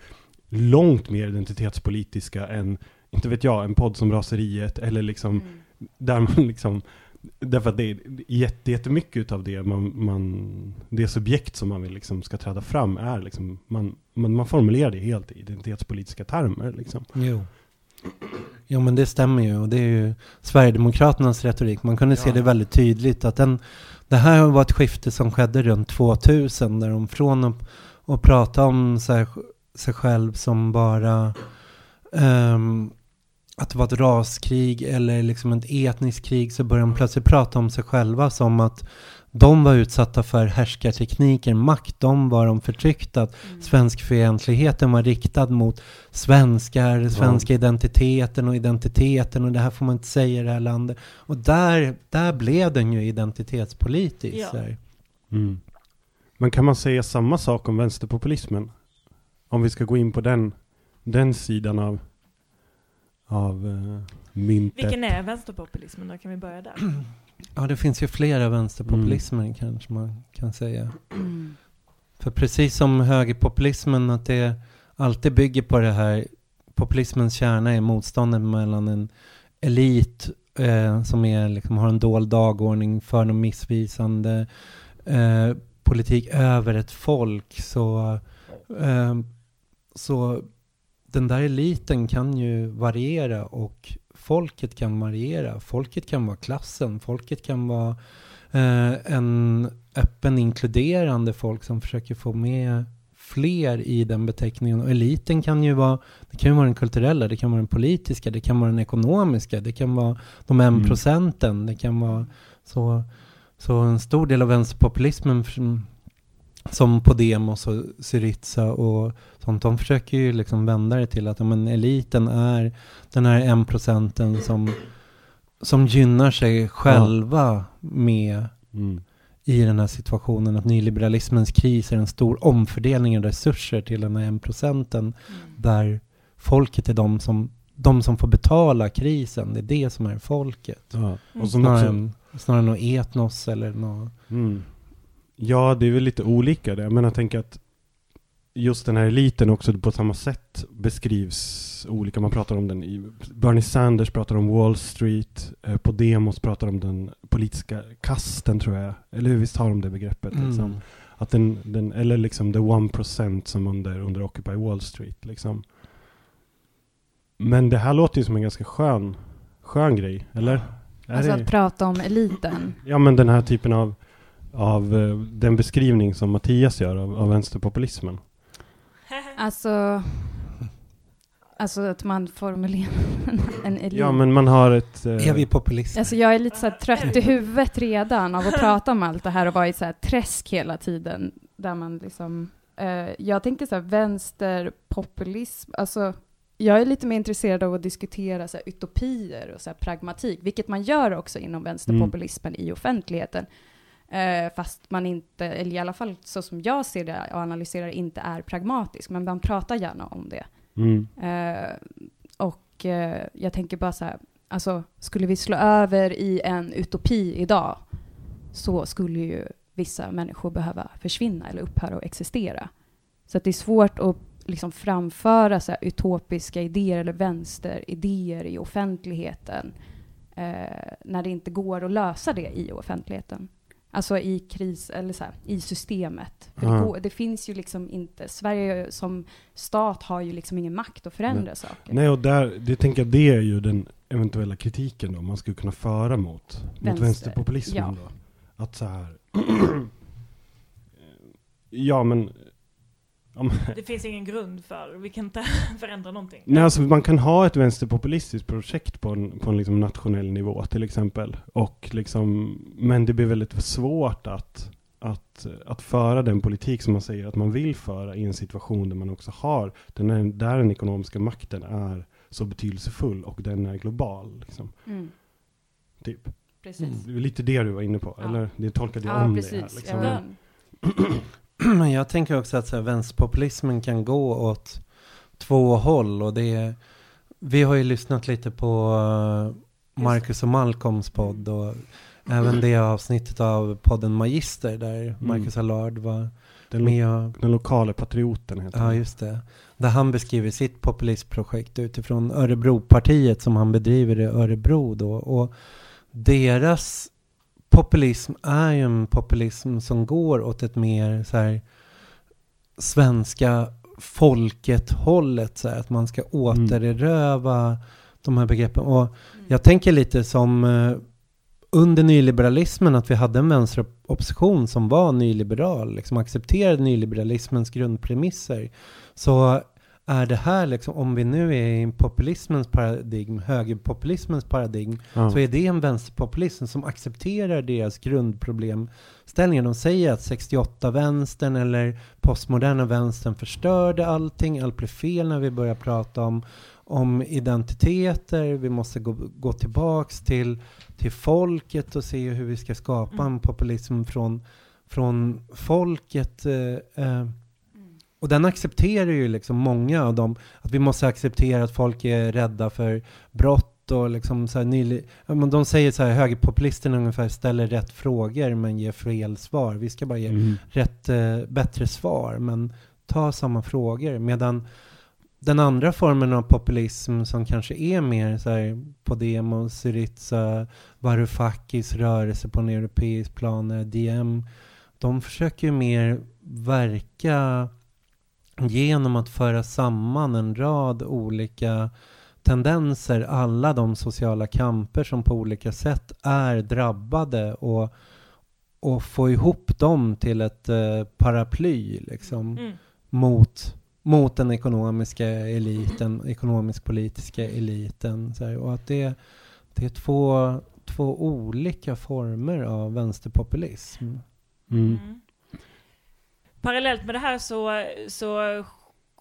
långt mer identitetspolitiska än, inte vet jag, en podd som Raseriet, eller liksom, Mm. där man liksom, därför att det är jätte, jättemycket av det man, man, det subjekt som man vill liksom ska träda fram är liksom, man, man, man formulerar det helt i identitetspolitiska termer liksom. Jo. Jo men det stämmer ju och det är ju Sverigedemokraternas retorik. Man kunde se Ja. det väldigt tydligt att den, det här var ett skifte som skedde runt 2000 där de från att, att prata om sig, sig själv som bara ehm, att det var ett raskrig eller liksom ett etniskt krig så började de plötsligt prata om sig själva som att de var utsatta för härskartekniker, makt, de var de förtryckta, att Mm. svenskfientligheten var riktad mot svenskar, svenska identiteten och identiteten och det här får man inte säga i det här landet. Och där, där blev den ju identitetspolitisk. Ja. Mm. Men kan man säga samma sak om vänsterpopulismen? Om vi ska gå in på den, den sidan av, av uh, myntet. Vilken är vänsterpopulismen då? Kan vi börja där? Ja, det finns ju flera vänsterpopulismer kanske man kan säga. Mm. För precis som högerpopulismen, att det alltid bygger på det här, populismens kärna är motståndet mellan en elit eh, som är, liksom, har en dold dagordning för någon missvisande eh, politik över ett folk, så, eh, så den där eliten kan ju variera och folket kan variera. Folket kan vara klassen, folket kan vara eh, en öppen inkluderande folk som försöker få med fler i den beteckningen. Och eliten kan ju vara, det kan ju vara den kulturella, det kan vara den politiska, det kan vara den ekonomiska, det kan vara de en Mm. procenten, det kan vara så, så en stor del av vänsterpopulismen som- Podemos och Syriza och sånt, de försöker ju liksom vända det till att ja, men eliten är den här en procenten som, som gynnar sig själva med Mm. i den här situationen att nyliberalismens kris är en stor omfördelning av resurser till den här en procenten där folket är de som, de som får betala krisen. Det är det som är folket. Ja. Mm. Och Snarare, också, än, snarare än något etnos eller något. mm. Ja, det är väl lite olika det. Men jag tänker att just den här eliten också på samma sätt beskrivs olika. Man pratar om den i Bernie Sanders pratar om Wall Street, eh, Podemos pratar om den politiska kasten tror jag. Eller hur, visst har de det begreppet? Liksom. Mm. Att den, den, eller liksom the one percent som under, under Occupy Wall Street. Liksom. Men det här låter ju som en ganska skön, skön grej, eller? Är Alltså det- att prata om eliten. Ja men den här typen av, av eh, den beskrivning som Mattias gör av, av vänsterpopulismen. Alltså, alltså att man formulerar en elit. Ja men man har ett... eh, Är vi populister? Alltså jag är lite så här trött i huvudet redan av att prata om allt det här och vara i så här träsk hela tiden. Där man liksom, eh, jag tänker så här vänsterpopulism, alltså jag är lite mer intresserad av att diskutera så här, utopier och så här, pragmatik, vilket man gör också inom vänsterpopulismen i offentligheten. Eh, fast man inte, eller i alla fall så som jag ser det och analyserar, inte är pragmatisk, men man pratar gärna om det. mm, Eh, och eh, jag tänker bara så här, alltså skulle vi slå över i en utopi idag så skulle ju vissa människor behöva försvinna eller upphöra att existera. Så att det är svårt att liksom framföra så utopiska idéer eller vänsteridéer i offentligheten eh, när det inte går att lösa det i offentligheten. Alltså i kris, eller så här, i systemet. För det, går, det finns ju liksom inte, Sverige som stat har ju liksom ingen makt att förändra saker. Nej och där, det tänker jag det är ju den eventuella kritiken då man skulle kunna föra mot, mot Vänster, vänsterpopulismen ja. då. Att så här... ja men... om, Det finns ingen grund för, vi kan inte förändra någonting. Nej, alltså man kan ha ett vänsterpopulistiskt projekt på en, på en liksom nationell nivå till exempel. Och liksom, men det blir väldigt svårt att, att, att föra den politik som man säger att man vill föra i en situation där man också har, den är, där den ekonomiska makten är så betydelsefull och den är global. Liksom, Mm, typ. precis. Det är lite det du var inne på, Ja. eller? Det tolkade jag Ja, om precis. det här. Liksom. Ja, jag tänker också att så här, vänsterpopulismen kan gå åt två håll. Och det är, vi har ju lyssnat lite på eh, Marcus och Malcolms podd och även det avsnittet av podden Magister där Marcus Allard var Den, med och den lokala patrioten heter Ja, just det. Där han beskriver sitt populistprojekt utifrån Örebropartiet som han bedriver i Örebro då. Och deras populism är ju en populism som går åt ett mer så här svenska folket-hållet. Så här, att man ska återeröva de här begreppen. Och jag tänker lite som eh, under nyliberalismen att vi hade en vänsteropposition som var nyliberal, liksom accepterade nyliberalismens grundpremisser. Så är det här liksom, om vi nu är i populismens paradigm, högerpopulismens paradigm, Ja. så är det en vänsterpopulism som accepterar deras grundproblemställningar. De säger att 68-vänstern eller postmoderna vänstern förstörde allting, allt blev fel när vi börjar prata om, om identiteter, vi måste gå, gå tillbaks till, till folket och se hur vi ska skapa Mm. en populism från, från folket. Eh, eh, och den accepterar ju liksom många av dem, att vi måste acceptera att folk är rädda för brott och liksom så här nyli, ja, men de säger så här, högerpopulisterna ungefär ställer rätt frågor men ger fel svar. Vi ska bara ge Mm. rätt eh, bättre svar men ta samma frågor. Medan den andra formen av populism som kanske är mer så här Podemos, Syriza, Varoufakis rörelse på en europeisk plan, eh, DM, de försöker ju mer verka genom att föra samman en rad olika tendenser, alla de sociala kamper som på olika sätt är drabbade och, och få ihop dem till ett eh, paraply liksom, Mm. mot, mot den ekonomiska eliten, ekonomisk-politiska eliten. Så här, och att det, det är två, två olika former av vänsterpopulism. Mm. Mm. Parallellt med det här så, så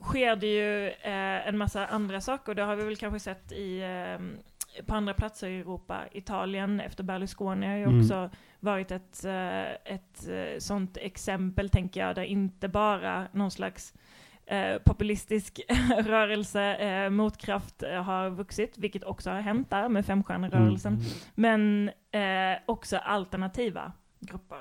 sker det ju eh, en massa andra saker. Det har vi väl kanske sett i, eh, på andra platser i Europa. Italien efter Berlusconi har ju Mm. också varit ett, eh, ett eh, sånt exempel, tänker jag, där inte bara någon slags eh, populistisk rörelse, eh, motkraft, har vuxit, vilket också har hänt där med femstjärnerörelsen. Mm. Men också alternativa grupper.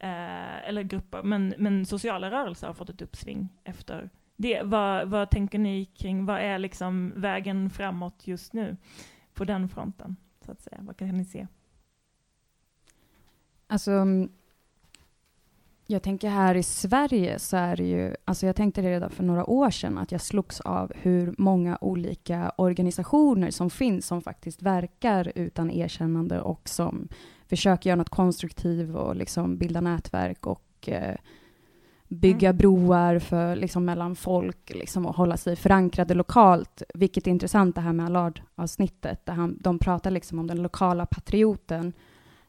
Eh, eller grupper, men, men sociala rörelser har fått ett uppsving efter det. Vad, vad tänker ni kring, vad är liksom vägen framåt just nu på den fronten? Så att säga. Vad kan ni se? Alltså, mm, jag tänker här i Sverige så är det ju, alltså jag tänkte det redan för några år sedan, att jag slogs av hur många olika organisationer som finns som faktiskt verkar utan erkännande och som försöker göra något konstruktivt och liksom bilda nätverk och eh, bygga broar för, liksom, mellan folk liksom, och hålla sig förankrade lokalt. Vilket är intressant det här med Allard-avsnittet, där han, de pratar liksom om den lokala patrioten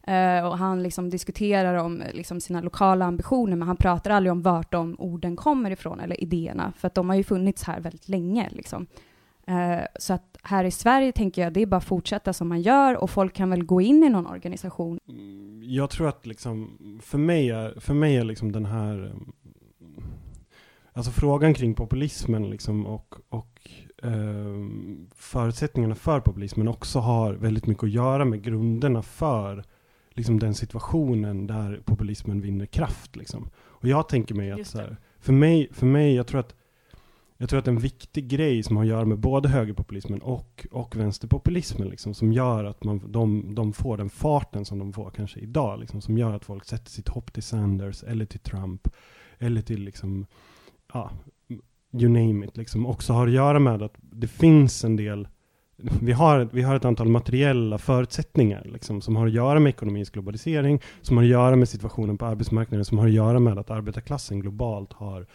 Eh, och han liksom diskuterar om liksom sina lokala ambitioner, men han pratar aldrig om vart de orden kommer ifrån, eller idéerna, för att de har ju funnits här väldigt länge. Liksom. Eh, så att här i Sverige tänker jag, det är bara att fortsätta som man gör, och folk kan väl gå in i någon organisation. Mm, Jag tror att liksom, för mig är, för mig är liksom den här, alltså frågan kring populismen liksom och, och ehm, förutsättningarna för populismen också har väldigt mycket att göra med grunderna för liksom den situationen där populismen vinner kraft. Liksom. Och jag tänker mig att så här, för mig, för mig, jag tror att jag tror att en viktig grej som har att göra med både högerpopulismen och, och vänsterpopulismen, liksom, som gör att man, de, de får den farten som de får kanske idag, liksom, som gör att folk sätter sitt hopp till Sanders eller till Trump eller till liksom, ja, you name it, liksom, också har att göra med att det finns en del vi har, vi har ett antal materiella förutsättningar liksom, som har att göra med ekonomins globalisering, som har att göra med situationen på arbetsmarknaden, som har att göra med att arbetarklassen globalt har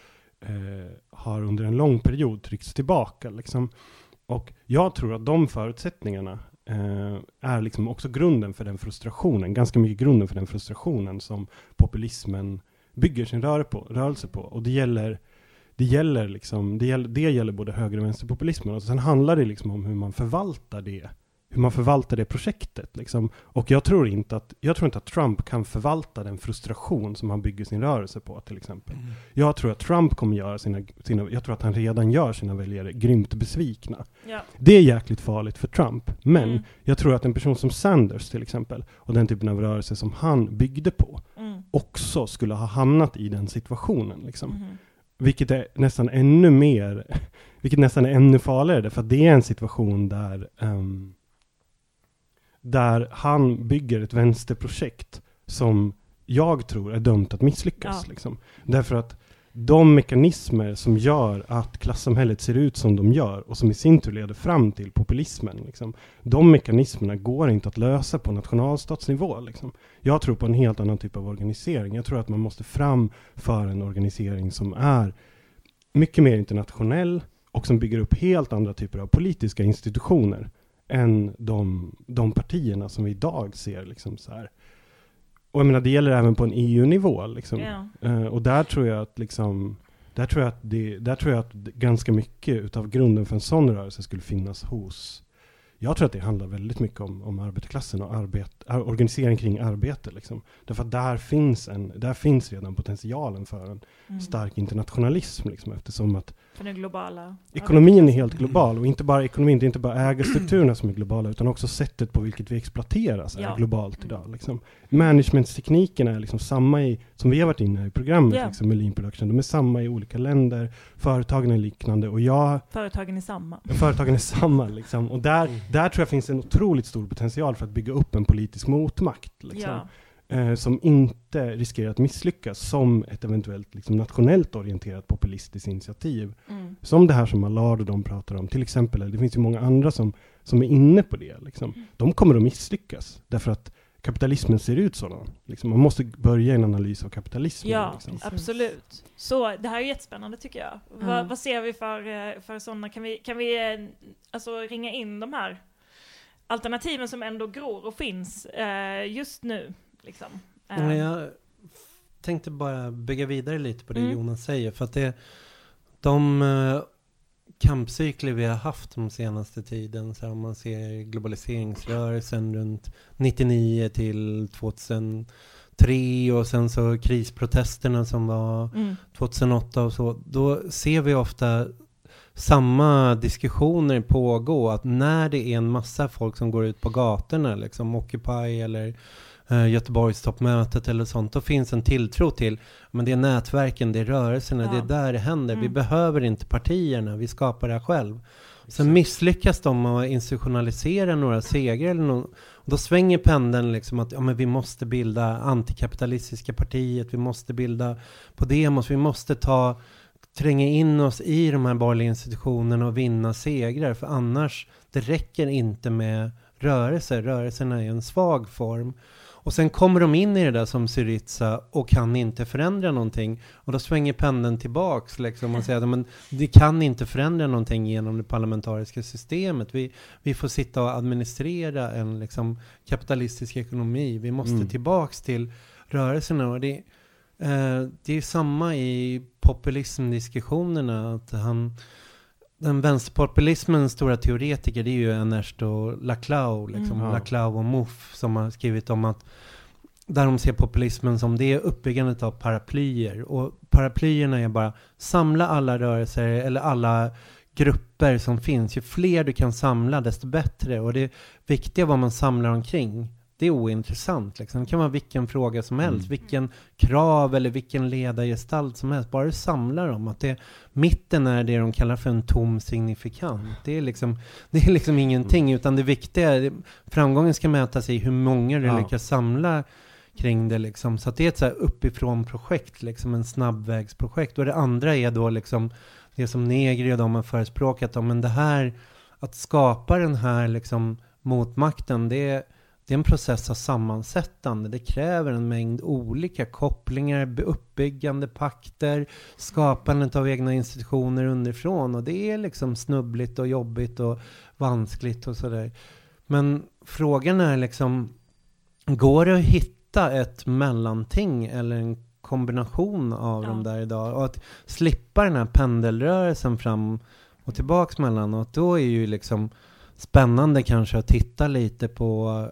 eh, har under en lång period tryckts tillbaka. Liksom. Och jag tror att de förutsättningarna eh, är liksom också grunden för den frustrationen, ganska mycket grunden för den frustrationen som populismen bygger sin rör på, rörelse på. Och det gäller, det gäller, liksom, det gäller, det gäller både höger och vänsterpopulismen. Och sen handlar det liksom om hur man förvaltar det hur man förvaltar det projektet. Liksom. Och jag tror, inte att, jag tror inte att Trump kan förvalta den frustration som han bygger sin rörelse på, till exempel. Jag tror att Trump kommer göra sina, sina, jag tror att han redan gör sina väljare grymt besvikna. Ja. Det är jäkligt farligt för Trump, men Mm. jag tror att en person som Sanders till exempel, och den typen av rörelse som han byggde på, Mm. också skulle ha hamnat i den situationen. Liksom. Mhm. Vilket är nästan ännu mer, vilket nästan är ännu farligare, för att det är en situation där, ehm, där han bygger ett vänsterprojekt som jag tror är dömt att misslyckas. Ja. Liksom. Därför att de mekanismer som gör att klassamhället ser ut som de gör och som i sin tur leder fram till populismen, liksom, de mekanismerna går inte att lösa på nationalstatsnivå. Liksom. Jag tror på en helt annan typ av organisering. Jag tror att man måste fram för en organisering som är mycket mer internationell och som bygger upp helt andra typer av politiska institutioner än de, de partierna som vi idag ser. Liksom så här. Och jag menar, det gäller även på en EU-nivå. Liksom. Ja. Eh, och där tror jag att liksom, där tror jag att, det, där tror jag att ganska mycket utav grunden för en sån rörelse skulle finnas hos jag tror att det handlar väldigt mycket om, om arbetarklassen och arbet, ar- organisering kring arbete. Liksom. Därför att där finns, en, där finns redan potentialen för en Mm. stark internationalism. Liksom, eftersom att För den globala ekonomin är helt global. Och inte bara ekonomin, det är inte bara ägarstrukturerna som är globala, utan också sättet på vilket vi exploateras Ja. är globalt idag. Liksom. Managementsteknikerna är liksom samma i, som vi har varit inne i programmet, Ja. liksom, med lean production. De är samma i olika länder, företagen är liknande. Och jag Företagen är samma. Företagen är samma liksom. Och där, där tror jag finns en otroligt stor potential för att bygga upp en politisk motmakt. Liksom. Ja. Eh, som inte riskerar att misslyckas som ett eventuellt liksom, nationellt orienterat populistiskt initiativ. Mm. Som det här som Allard och de pratar om, till exempel. eller Det finns ju många andra som, som är inne på det. Liksom. Mm. De kommer att misslyckas, därför att kapitalismen ser ut sådan. Liksom, man måste börja en analys av kapitalismen. Ja, liksom. absolut. Så det här är jättespännande tycker jag. Va, Mm. vad ser vi för, eh, för sådana, kan vi, kan vi eh, alltså ringa in de här alternativen som ändå gror och finns eh, just nu? Liksom. Men jag tänkte bara bygga vidare lite på det Mm. Jonas säger. För att det, de eh, kampcykler vi har haft de senaste tiden, så om man ser globaliseringsrörelsen runt 99 till 2003 och sen så krisprotesterna som var Mm. 2008 och så, då ser vi ofta samma diskussioner pågå. Att när det är en massa folk som går ut på gatorna, liksom Occupy eller eh, Göteborgstoppmötet eller sånt, då finns en tilltro till men det är nätverken, det är rörelserna, Ja. det är där det händer. Vi Mm. behöver inte partierna, vi skapar det här själv. Sen misslyckas de att institutionalisera några segrar eller nå- och då svänger pendeln liksom att ja, men vi måste bilda antikapitalistiska partiet, vi måste bilda Podemos, vi måste ta tränga in oss i de här borgerliga institutionerna och vinna segrar. För annars, det räcker inte med rörelser. Rörelserna är en svag form. Och sen kommer de in i det där som Syriza och kan inte förändra någonting. Och då svänger pendeln tillbaks liksom och säger att men, det kan inte förändra någonting genom det parlamentariska systemet. Vi, vi får sitta och administrera en liksom, kapitalistisk ekonomi. Vi måste Mm. tillbaks till rörelserna. Och det, eh, det är samma i populismdiskussionerna. Att han, den vänsterpopulismens stora teoretiker det är ju Ernesto Laclau, liksom, Mm. Laclau och Mouffe som har skrivit om att där de ser populismen som det är uppbyggandet av paraplyer. Och paraplyerna är bara samla alla rörelser eller alla grupper som finns. Ju fler du kan samla desto bättre. Och det viktiga vad man samlar omkring. Det är ointressant. Liksom. Det kan vara vilken fråga som helst, Mm. vilken krav eller vilken ledargestalt som helst. Bara du samlar dem. Att det, mitten är det de kallar för en tom signifikant. Det är liksom, det är liksom ingenting. Utan det viktiga, är- framgången ska mätas i hur många du Ja. lyckas samla kring det liksom. Så det är ett så här uppifrån projekt, liksom en snabbvägsprojekt. Och det andra är då liksom det som Negri och de har förespråkat om, men det här att skapa den här liksom motmakten, det är, det är en process av sammansättande. Det kräver en mängd olika kopplingar, uppbyggande pakter, skapandet av egna institutioner underifrån. Och det är liksom snubbligt och jobbigt och vanskligt och sådär. Men frågan är liksom, går det att hitta ett mellanting eller en kombination av Ja. de där idag? Och att slippa den här pendelrörelsen fram och tillbaks mellanåt, då är ju liksom spännande kanske att titta lite på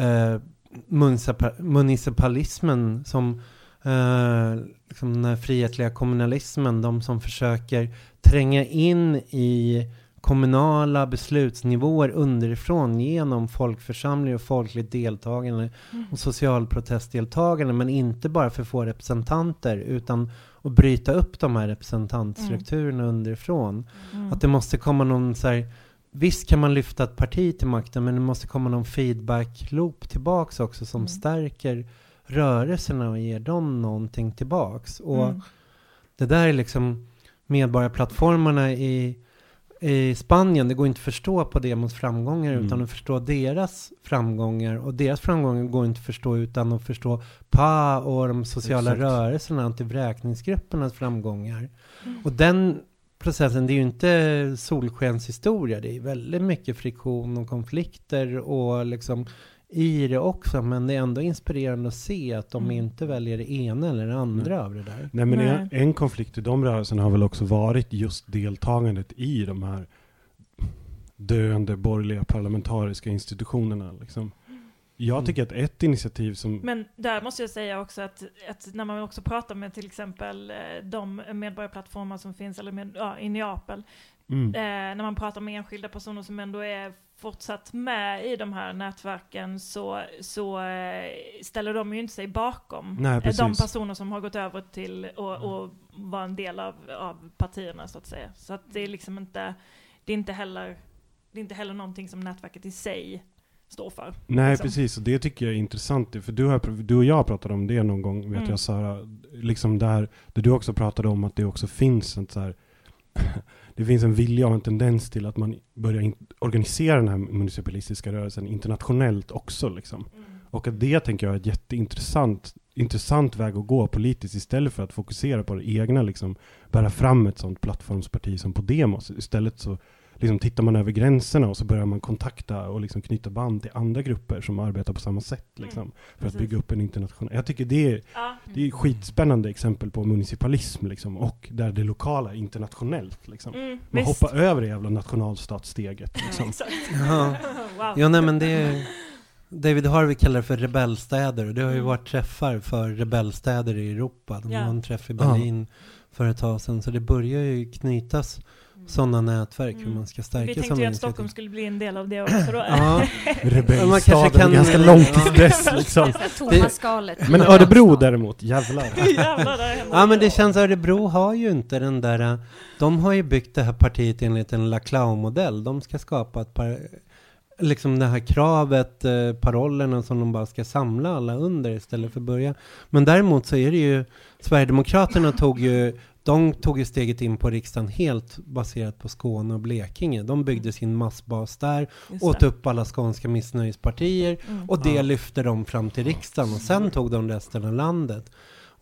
eh, municipa- municipalismen som eh, liksom den frihetliga kommunalismen, de som försöker tränga in i kommunala beslutsnivåer underifrån genom folkförsamling och folkligt deltagande och socialprotestdeltagande men inte bara för att få representanter utan att bryta upp de här representantstrukturerna underifrån. Mm. Att det måste komma någon så här, visst kan man lyfta ett parti till makten men det måste komma någon feedback-loop tillbaks också som Mm. stärker rörelserna och ger dem någonting tillbaks. Och Mm. det där är liksom medborgarplattformarna i, i Spanien. Det går inte att förstå på Demos framgångar Mm. utan att förstå deras framgångar. Och deras framgångar går inte att förstå utan att förstå PA och de sociala Exakt. rörelserna, antivräkningsgruppernas framgångar. Mm. Och den processen, det är ju inte solskenshistoria. Det är väldigt mycket friktion och konflikter och liksom i det också. Men det är ändå inspirerande att se att de Mm. inte väljer det ena eller det andra av det där. Nej, men Nej. En, en konflikt i de rörelserna har väl också varit just deltagandet i de här döende borgerliga parlamentariska institutionerna. Liksom. Jag Mm. tycker att ett initiativ som... Men där måste jag säga också att, att när man också pratar med till exempel eh, de medborgarplattformar som finns eller med, ja, i Neapel, Mm. eh, när man pratar med enskilda personer som ändå är fortsatt med i de här nätverken så, så eh, ställer de ju inte sig bakom Nej, eh, de personer som har gått över till och, och vara en del av, av partierna så att säga. Så att det är liksom inte, det är inte heller, det är inte heller någonting som nätverket i sig står för. Nej, liksom. precis. Och det tycker jag är intressant. För du, har, du och jag pratade om det någon gång, vet Mm. jag Sara. Liksom där, där du också pratade om att det också finns en så här, Det finns en vilja och en tendens till att man börjar in, organisera den här municipalistiska rörelsen internationellt också. Liksom. Och att det tänker jag är ett jätteintressant intressant väg att gå politiskt istället för att fokusera på det egna, liksom bära fram ett sånt plattformsparti som Podemos. Istället så liksom tittar man över gränserna och så börjar man kontakta och liksom knyta band till andra grupper som arbetar på samma sätt. Liksom, Mm, för att precis. bygga upp en internationell... Jag tycker det är, Ja. det är skitspännande exempel på municipalism liksom, och där det lokala är internationellt. Liksom. Mm, Man visst. hoppar över det jävla nationalstatssteget. Liksom. Ja. wow. Ja, nej men det är, David Harvey kallar det för rebellstäder och det har ju Mm. varit träffar för rebellstäder i Europa. De Ja. var en träff i Ja. Berlin för ett tag sedan. Så det börjar ju knytas sådana nätverk hur Mm. man ska Vi stärka tänkte sådana ju att. Stockholm skulle bli en del av det också då. Ja, Rebellstaden kan- är ganska långt till dess liksom. Men Örebro däremot, jävlar. Jävlar, där händer ja men det känns Örebro har ju inte den där De har ju byggt det här partiet enligt en Laclau-modell. De ska skapa ett par Liksom det här kravet, eh, parollerna som de bara ska samla alla under istället för att börja. Men däremot så är det ju Sverigedemokraterna tog ju de tog ju steget in på riksdagen helt baserat på Skåne och Blekinge. De byggde sin massbas där, Just åt det. upp alla skånska missnöjespartier Mm. och det Ja. lyfte de fram till riksdagen och sen tog de resten av landet.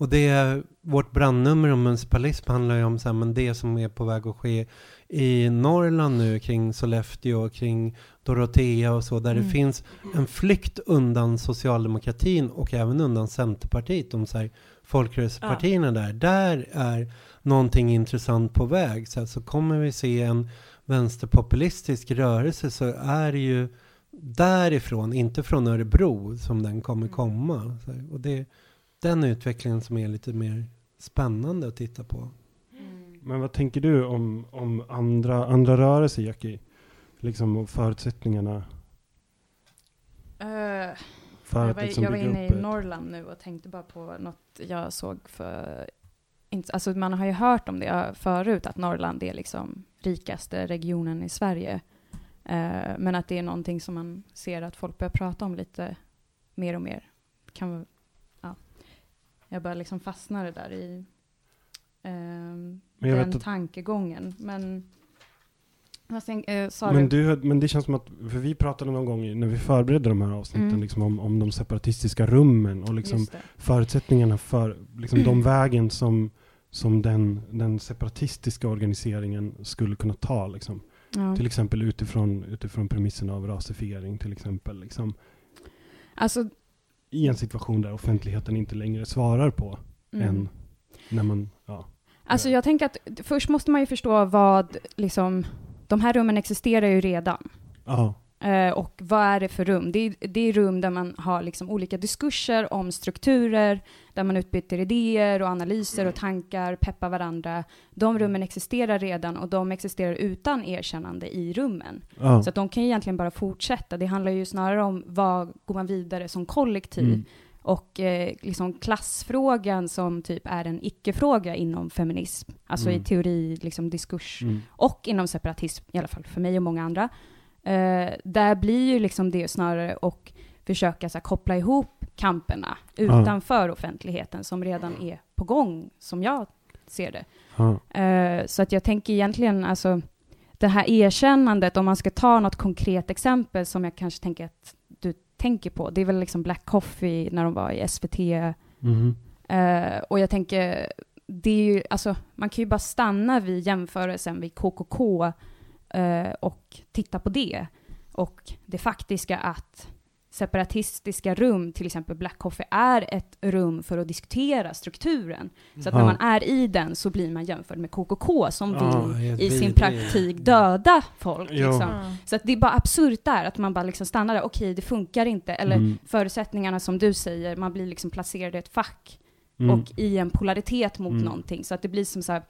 Och det, vårt brandnummer om municipalism handlar ju om så här, men det som är på väg att ske i Norrland nu kring Sollefteå och kring Dorotea och så, där Mm. det finns en flykt undan socialdemokratin och även undan Centerpartiet, de så här, folkrörelsepartierna där. Där är någonting intressant på väg. Så, här, så kommer vi se en vänsterpopulistisk rörelse så är det ju därifrån, inte från Örebro, som den kommer komma. Så, och det är den utvecklingen som är lite mer spännande att titta på. Men vad tänker du om, om andra, andra rörelser, Jackie? Liksom och förutsättningarna Eh, för jag att var, liksom jag var inne i Norrland nu och tänkte bara på något jag såg för... Alltså man har ju hört om det förut, att Norrland är liksom rikaste regionen i Sverige. Eh, men att det är någonting som man ser att folk börjar prata om lite mer och mer. Kan, ja. Jag bara liksom fastnade där i jag den tankegången. Men... Tänk, eh, Men, du? men det känns som att, för vi pratade någon gång när vi förberedde de här avsnitten Mm. liksom om, om de separatistiska rummen och liksom förutsättningarna för liksom de vägen som, som den, den separatistiska organiseringen skulle kunna ta. Liksom. Ja. Till exempel utifrån, utifrån premissen av rasifiering till exempel. Liksom, Alltså, I en situation där offentligheten inte längre svarar på mm. än när man, ja. Alltså jag tänker att först måste man ju förstå vad, liksom, de här rummen existerar ju redan. Ja, Eh, och vad är det för rum? Det är, det är rum där man har liksom olika diskurser om strukturer, där man utbyter idéer och analyser och tankar, peppar varandra. De rummen existerar redan och de existerar utan erkännande i rummen. ja. Så att de kan ju egentligen bara fortsätta. Det handlar ju snarare om vad går man vidare som kollektiv? Mm. Och eh, liksom klassfrågan som typ är en icke-fråga inom feminism, alltså Mm. i teori, liksom diskurs, Mm. och inom separatism, i alla fall för mig och många andra. Eh, där blir ju liksom det snarare och försöka så här, koppla ihop kamperna utanför offentligheten som redan är på gång, som jag ser det. Ja. Eh, så att jag tänker egentligen, alltså det här erkännandet, om man ska ta något konkret exempel som jag kanske tänker att du tänker på, det är väl liksom Black Coffee när de var i SVT. Mhm. Eh, och jag tänker, det är ju, alltså man kan ju bara stanna vid jämförelsen vid KKK och titta på det. Och det faktiska att separatistiska rum, till exempel Black Coffee, är ett rum för att diskutera strukturen. Så att när man är i den så blir man jämförd med KKK som Ja, vill i sin praktik döda folk. Liksom. Så att det är bara absurt där, att man bara liksom stannar där, okej det funkar inte, eller Mm. förutsättningarna som du säger, man blir liksom placerad i ett fack Mm. och i en polaritet mot Mm. någonting. Så att det blir som så här,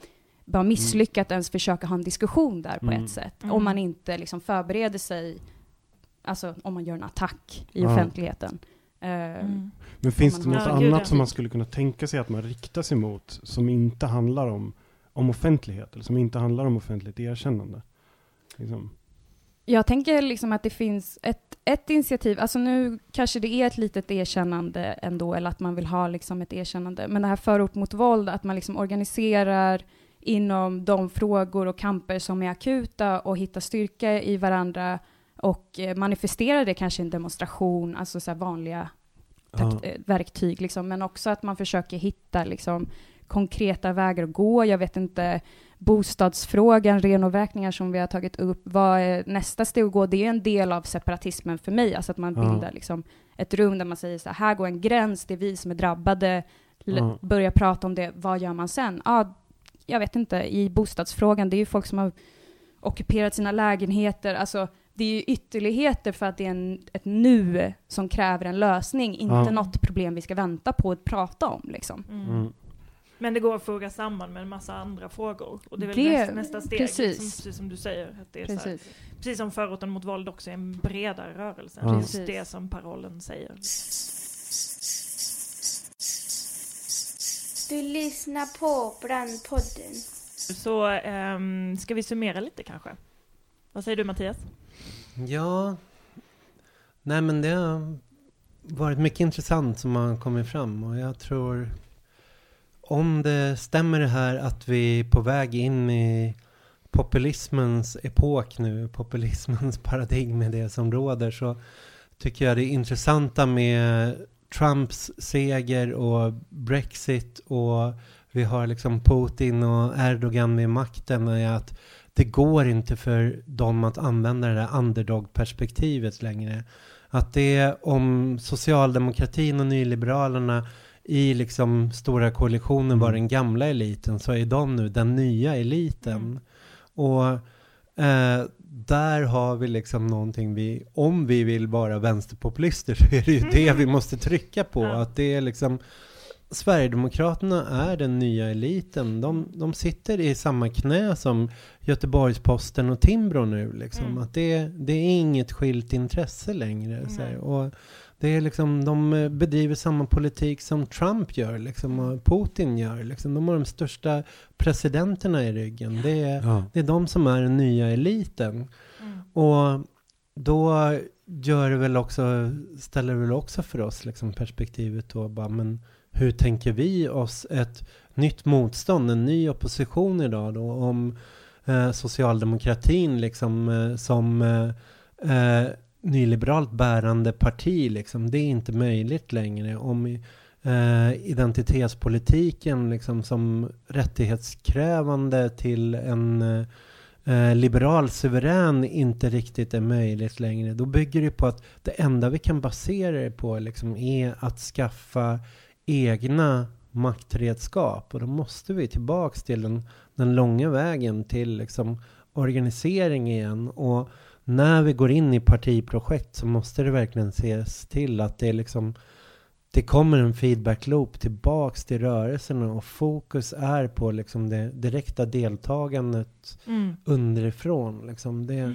bara misslyckat ens försöka ha en diskussion där på Mm. ett sätt. Mm. Om man inte liksom förbereder sig, alltså om man gör en attack i Ja. offentligheten. Eh, Mm. Men finns det något Ja, annat som man skulle kunna tänka sig att man riktar sig mot som inte handlar om, om offentlighet, eller som inte handlar om offentligt erkännande? Liksom. Jag tänker liksom att det finns ett, ett initiativ, alltså nu kanske det är ett litet erkännande ändå, eller att man vill ha liksom ett erkännande, men det här förort mot våld, att man liksom organiserar inom de frågor och kamper som är akuta och hittar styrka i varandra och eh, manifesterar det kanske i en demonstration, alltså så vanliga takt, ja. Eh, verktyg, liksom, men också att man försöker hitta liksom, konkreta vägar att gå. Jag vet inte, bostadsfrågan, renovräkningar som vi har tagit upp, vad är nästa steg att gå? Det är en del av separatismen för mig, alltså att man bildar ja. liksom, ett rum där man säger så här, här går en gräns, det är vi som är drabbade, ja. börja prata om det, vad gör man sen? Ja, jag vet inte, i bostadsfrågan, det är ju folk som har ockuperat sina lägenheter, alltså det är ju ytterligheter för att det är en, ett nu som kräver en lösning, inte ja. något problem vi ska vänta på att prata om. Liksom. Mm. Mm. Men det går att foga samman med en massa andra frågor. Och det är väl det, nästa, nästa steg, precis. Liksom, precis som du säger. Att det är precis. Här, precis som förorten mot våld också är en bredare rörelse. Ja. Precis det som parollen säger. Du lyssnar på Brandpodden. Så um, ska vi summera lite kanske? Vad säger du Mattias? Ja, nej men det har varit mycket intressant som har kommit fram och jag tror om det stämmer det här att vi är på väg in i populismens epok nu, populismens paradigm är det som råder så tycker jag det intressanta med Trumps seger och Brexit och vi har liksom Putin och Erdogan med makten är att det går inte för dem att använda det där underdog-perspektivet längre. Att det är om socialdemokratin och nyliberalerna i liksom stora koalitionen var mm. den gamla eliten så är de nu den nya eliten. Mm. Och eh, där har vi liksom någonting vi, om vi vill vara vänsterpopulister så är det ju det vi måste trycka på. Att det är liksom Sverigedemokraterna är den nya eliten. De, de sitter i samma knä som Göteborgs-Posten och Timbro nu. Liksom. Mm. Att det, det är inget skilt intresse längre. Mm. Och det är liksom, de bedriver samma politik som Trump gör liksom, och Putin gör. Liksom. De har de största presidenterna i ryggen. Det är, ja. det är de som är den nya eliten. Mm. Och då gör det väl också, ställer det väl också för oss liksom, perspektivet då bara, men hur tänker vi oss ett nytt motstånd, en ny opposition idag då om eh, socialdemokratin liksom eh, som eh, eh, nyliberalt bärande parti liksom. Det är inte möjligt längre om eh, identitetspolitiken liksom som rättighetskrävande till en eh, liberal suverän inte riktigt är möjligt längre. Då bygger det på att det enda vi kan basera det på liksom är att skaffa egna maktredskap. Och då måste vi tillbaks till den, den långa vägen till liksom organisering igen. Och när vi går in i partiprojekt så måste det verkligen ses till att det liksom det kommer en feedback loop tillbaks till rörelserna och fokus är på liksom det direkta deltagandet mm. underifrån. Liksom det, mm.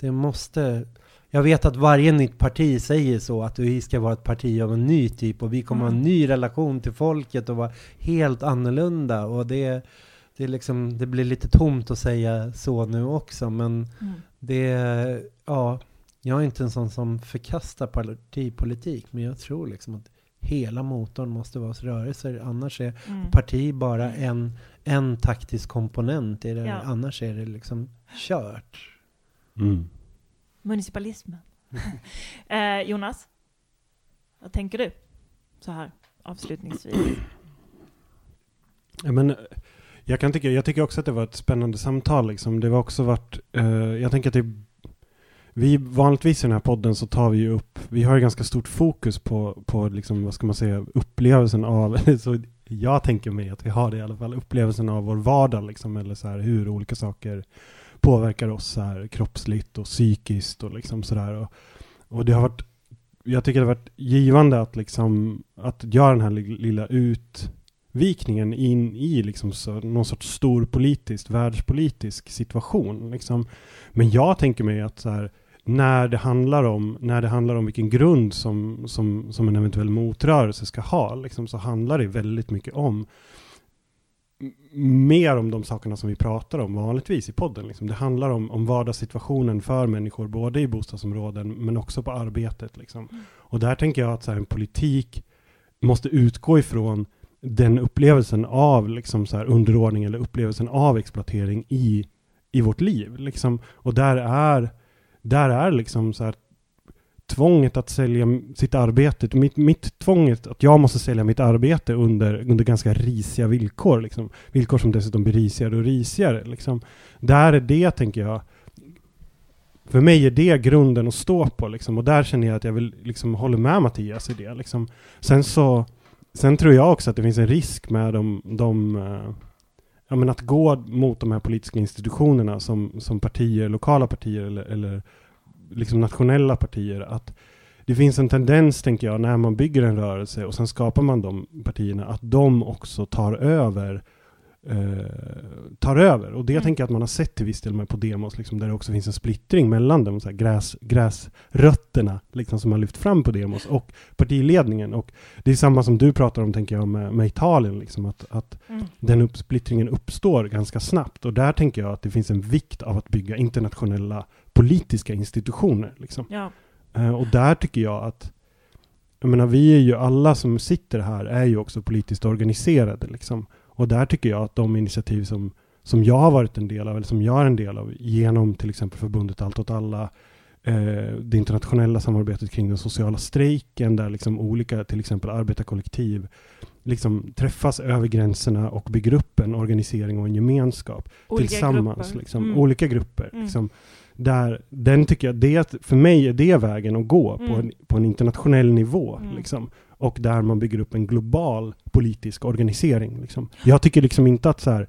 det måste jag vet att varje nytt parti säger så, att vi ska vara ett parti av en ny typ och vi kommer mm. ha en mm. ny relation till folket och vara helt annorlunda. Och det, det, liksom, det blir lite tomt att säga så nu också, men mm. Det, ja, jag är inte en sån som förkastar partipolitik, men jag tror liksom att hela motorn måste vara rörelser, annars är mm. parti bara en, en taktisk komponent i det, ja. annars är det liksom kört. Mm municipalismen. eh, Jonas, vad tänker du så här avslutningsvis? Ja, men, jag, kan tycka, jag tycker också att det var ett spännande samtal. Liksom. Det var också varit, eh, jag tänker att det, vi vanligtvis i den här podden så tar vi ju upp, vi har ju ganska stort fokus på, på liksom, vad ska man säga, upplevelsen av, så jag tänker mig att vi har det i alla fall, upplevelsen av vår vardag liksom, eller så här, hur olika saker påverkar oss så här kroppsligt och psykiskt och liksom sådär. Och, och det har varit, jag tycker det har varit givande att liksom, att göra den här lilla ut utvikningen in i liksom någon sorts stor politisk, världspolitisk situation. Liksom. Men jag tänker mig att här, när det handlar om, när det handlar om vilken grund som, som, som en eventuell motrörelse ska ha, liksom, så handlar det väldigt mycket om mer om de sakerna som vi pratar om vanligtvis i podden. Liksom. Det handlar om, om vardagssituationen för människor, både i bostadsområden men också på arbetet. Liksom. Och där tänker jag att här, en politik måste utgå ifrån den upplevelsen av liksom, så här, underordning eller upplevelsen av exploatering i, i vårt liv. Liksom. Och där är, där är liksom så här, tvånget att sälja sitt arbete, mitt, mitt tvånget att jag måste sälja mitt arbete under, under ganska risiga villkor, liksom. villkor som dessutom blir risigare och risigare. Liksom. Där är det, tänker jag, för mig är det grunden att stå på, liksom. och där känner jag att jag vill, liksom, håller med Mattias i det. Liksom. Sen så, sen tror jag också att det finns en risk med de, de eh, ja, men att gå mot de här politiska institutionerna som, som partier, lokala partier eller, eller liksom nationella partier, att det finns en tendens, tänker jag, när man bygger en rörelse och sen skapar man de partierna, att de också tar över eh, tar över. Och det Mm. tänker jag att man har sett till viss del med på demos, liksom, där det också finns en splittring mellan de så här gräs, gräsrötterna liksom, som har lyft fram på demos och partiledningen. Och det är samma som du pratar om, tänker jag, med, med Italien, liksom, att, att Mm. den uppsplittringen uppstår ganska snabbt. Och där tänker jag att det finns en vikt av att bygga internationella politiska institutioner. Liksom. Ja. Eh, och där tycker jag att jag menar, vi är ju alla som sitter här är ju också politiskt organiserade. Liksom. Och där tycker jag att de initiativ som, som jag har varit en del av, eller som jag är en del av, genom till exempel förbundet Allt åt alla, eh, det internationella samarbetet kring den sociala strejken, där liksom olika, till exempel arbetarkollektiv, liksom träffas över gränserna och bygger upp en organisering och en gemenskap Olika tillsammans. grupper. Liksom, Mm. Olika grupper. Mm. Liksom, där, den tycker jag, det, för mig är det vägen att gå på, Mm. en, på en internationell nivå. Mm. Liksom, och där man bygger upp en global politisk organisering. Liksom. Jag tycker liksom inte att så här,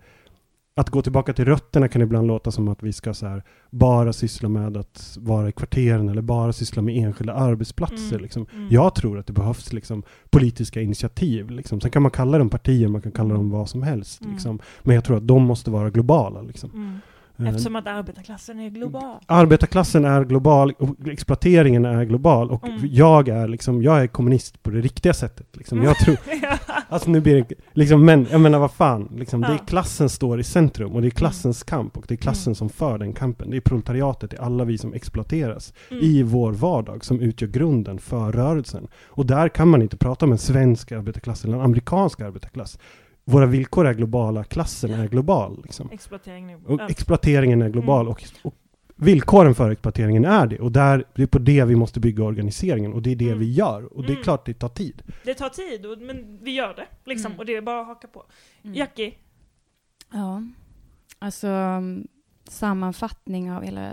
att gå tillbaka till rötterna kan ibland låta som att vi ska så här, bara syssla med att vara i kvarteren eller bara syssla med enskilda arbetsplatser. Mm. Liksom. Mm. Jag tror att det behövs liksom, politiska initiativ. Liksom. Sen kan man kalla dem partier, man kan kalla dem vad som helst. Mm. Liksom. Men jag tror att de måste vara globala. Liksom. Mm. Eftersom att arbetarklassen är global. Arbetarklassen är global och exploateringen är global och Mm. jag är liksom, jag är kommunist på det riktiga sättet. Liksom. Jag tror, Ja. alltså nu blir det, liksom, men jag menar vad fan, liksom, det Ja. är klassen står i centrum och det är klassens kamp och det är klassen Mm. som för den kampen. Det är proletariatet, det är alla vi som exploateras Mm. i vår vardag som utgör grunden för rörelsen. Och där kan man inte prata om en svensk arbetarklass eller en amerikansk arbetarklass. Våra villkor är globala, klassen är global. Liksom. Exploatering nu. Och exploateringen är global Mm. och, och villkoren för exploateringen är det. Och där, det är på det vi måste bygga organiseringen och det är det Mm. vi gör. Och det är Mm. klart det tar tid. Det tar tid, och, men vi gör det. Liksom, Mm. Och det är bara att haka på. Mm. Jackie? Ja, alltså sammanfattning av hela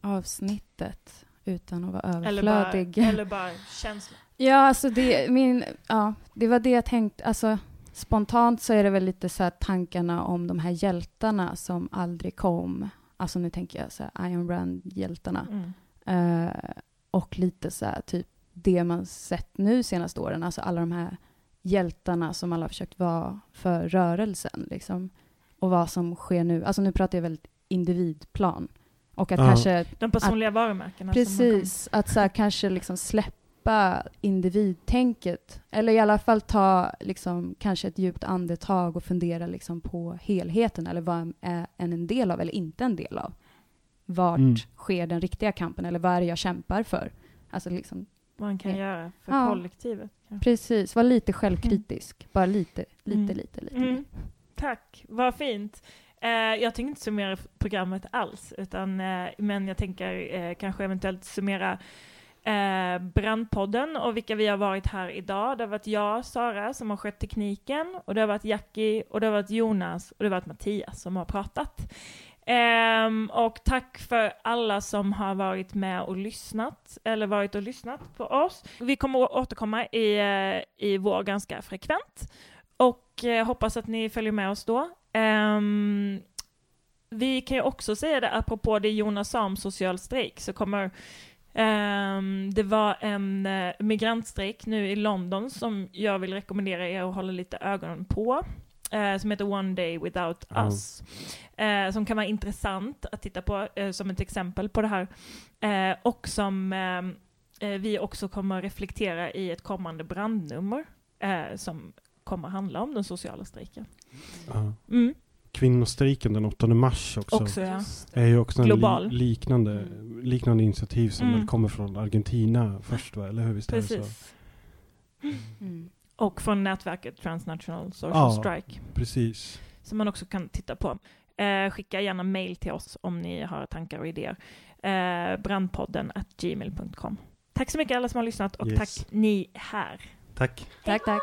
avsnittet utan att vara Eller bara, överflödig. eller bara känsla. Ja, alltså det, min, ja, det var det jag tänkte. Alltså, spontant så är det väl lite så här tankarna om de här hjältarna som aldrig kom. Alltså nu tänker jag så här Iron Rand-hjältarna. Mm. Eh, och lite så här typ det man sett nu senaste åren. Alltså alla de här hjältarna som alla har försökt vara för rörelsen. Liksom. Och vad som sker nu. Alltså nu pratar jag väldigt individplan. Och att Ja. kanske De personliga varumärkena. som man Precis, att så här, kanske liksom släppa individtänket. Eller i alla fall ta liksom, kanske ett djupt andetag och fundera liksom, på helheten. Eller vad är en en del av eller inte en del av. Vart Mm. sker den riktiga kampen eller vad är det jag kämpar för? Alltså liksom, man kan Ja. göra för Ja. kollektivet. kanske. precis, var lite självkritisk. Bara lite, lite, Mm. lite, lite. Mm. Tack, vad fint. Eh, jag tänker inte summera programmet alls, utan, eh, men jag tänker eh, kanske eventuellt summera eh, Brandpodden och vilka vi har varit här idag. Det har varit jag, Sara, som har skött tekniken, och det har varit Jackie, och det har varit Jonas, och det har varit Mattias som har pratat. Um, och tack för alla som har varit med och lyssnat, eller varit och lyssnat på oss. Vi kommer att återkomma i, eh, i vår ganska frekvent. Och eh, hoppas att ni följer med oss då. Um, vi kan ju också säga det, apropå det Jonas sa om social strejk, så kommer ehm, det var en eh, migrantstrejk nu i London som jag vill rekommendera er att hålla lite ögonen på. Eh, som heter One Day Without Ja. Us. Eh, som kan vara intressant att titta på som ett exempel på det här. Och som ehm, eh, vi också kommer reflektera i ett kommande brandnummer. Som kommer handla om den sociala strejken. Mm, Kvinnostrejken den 8 mars också. också ja. är ju också en Global. li liknande, liknande initiativ som Mm. väl kommer från Argentina först va? Eller hur? Visst är det så? Precis. Mm. Och från nätverket Transnational Social Ja. Strike. Precis. som man också kan titta på. Eh, skicka gärna mail till oss om ni har tankar och idéer. Eh, brandpodden at gmail.com. Tack så mycket alla som har lyssnat och Yes. tack ni här. Tack. Tack, tack.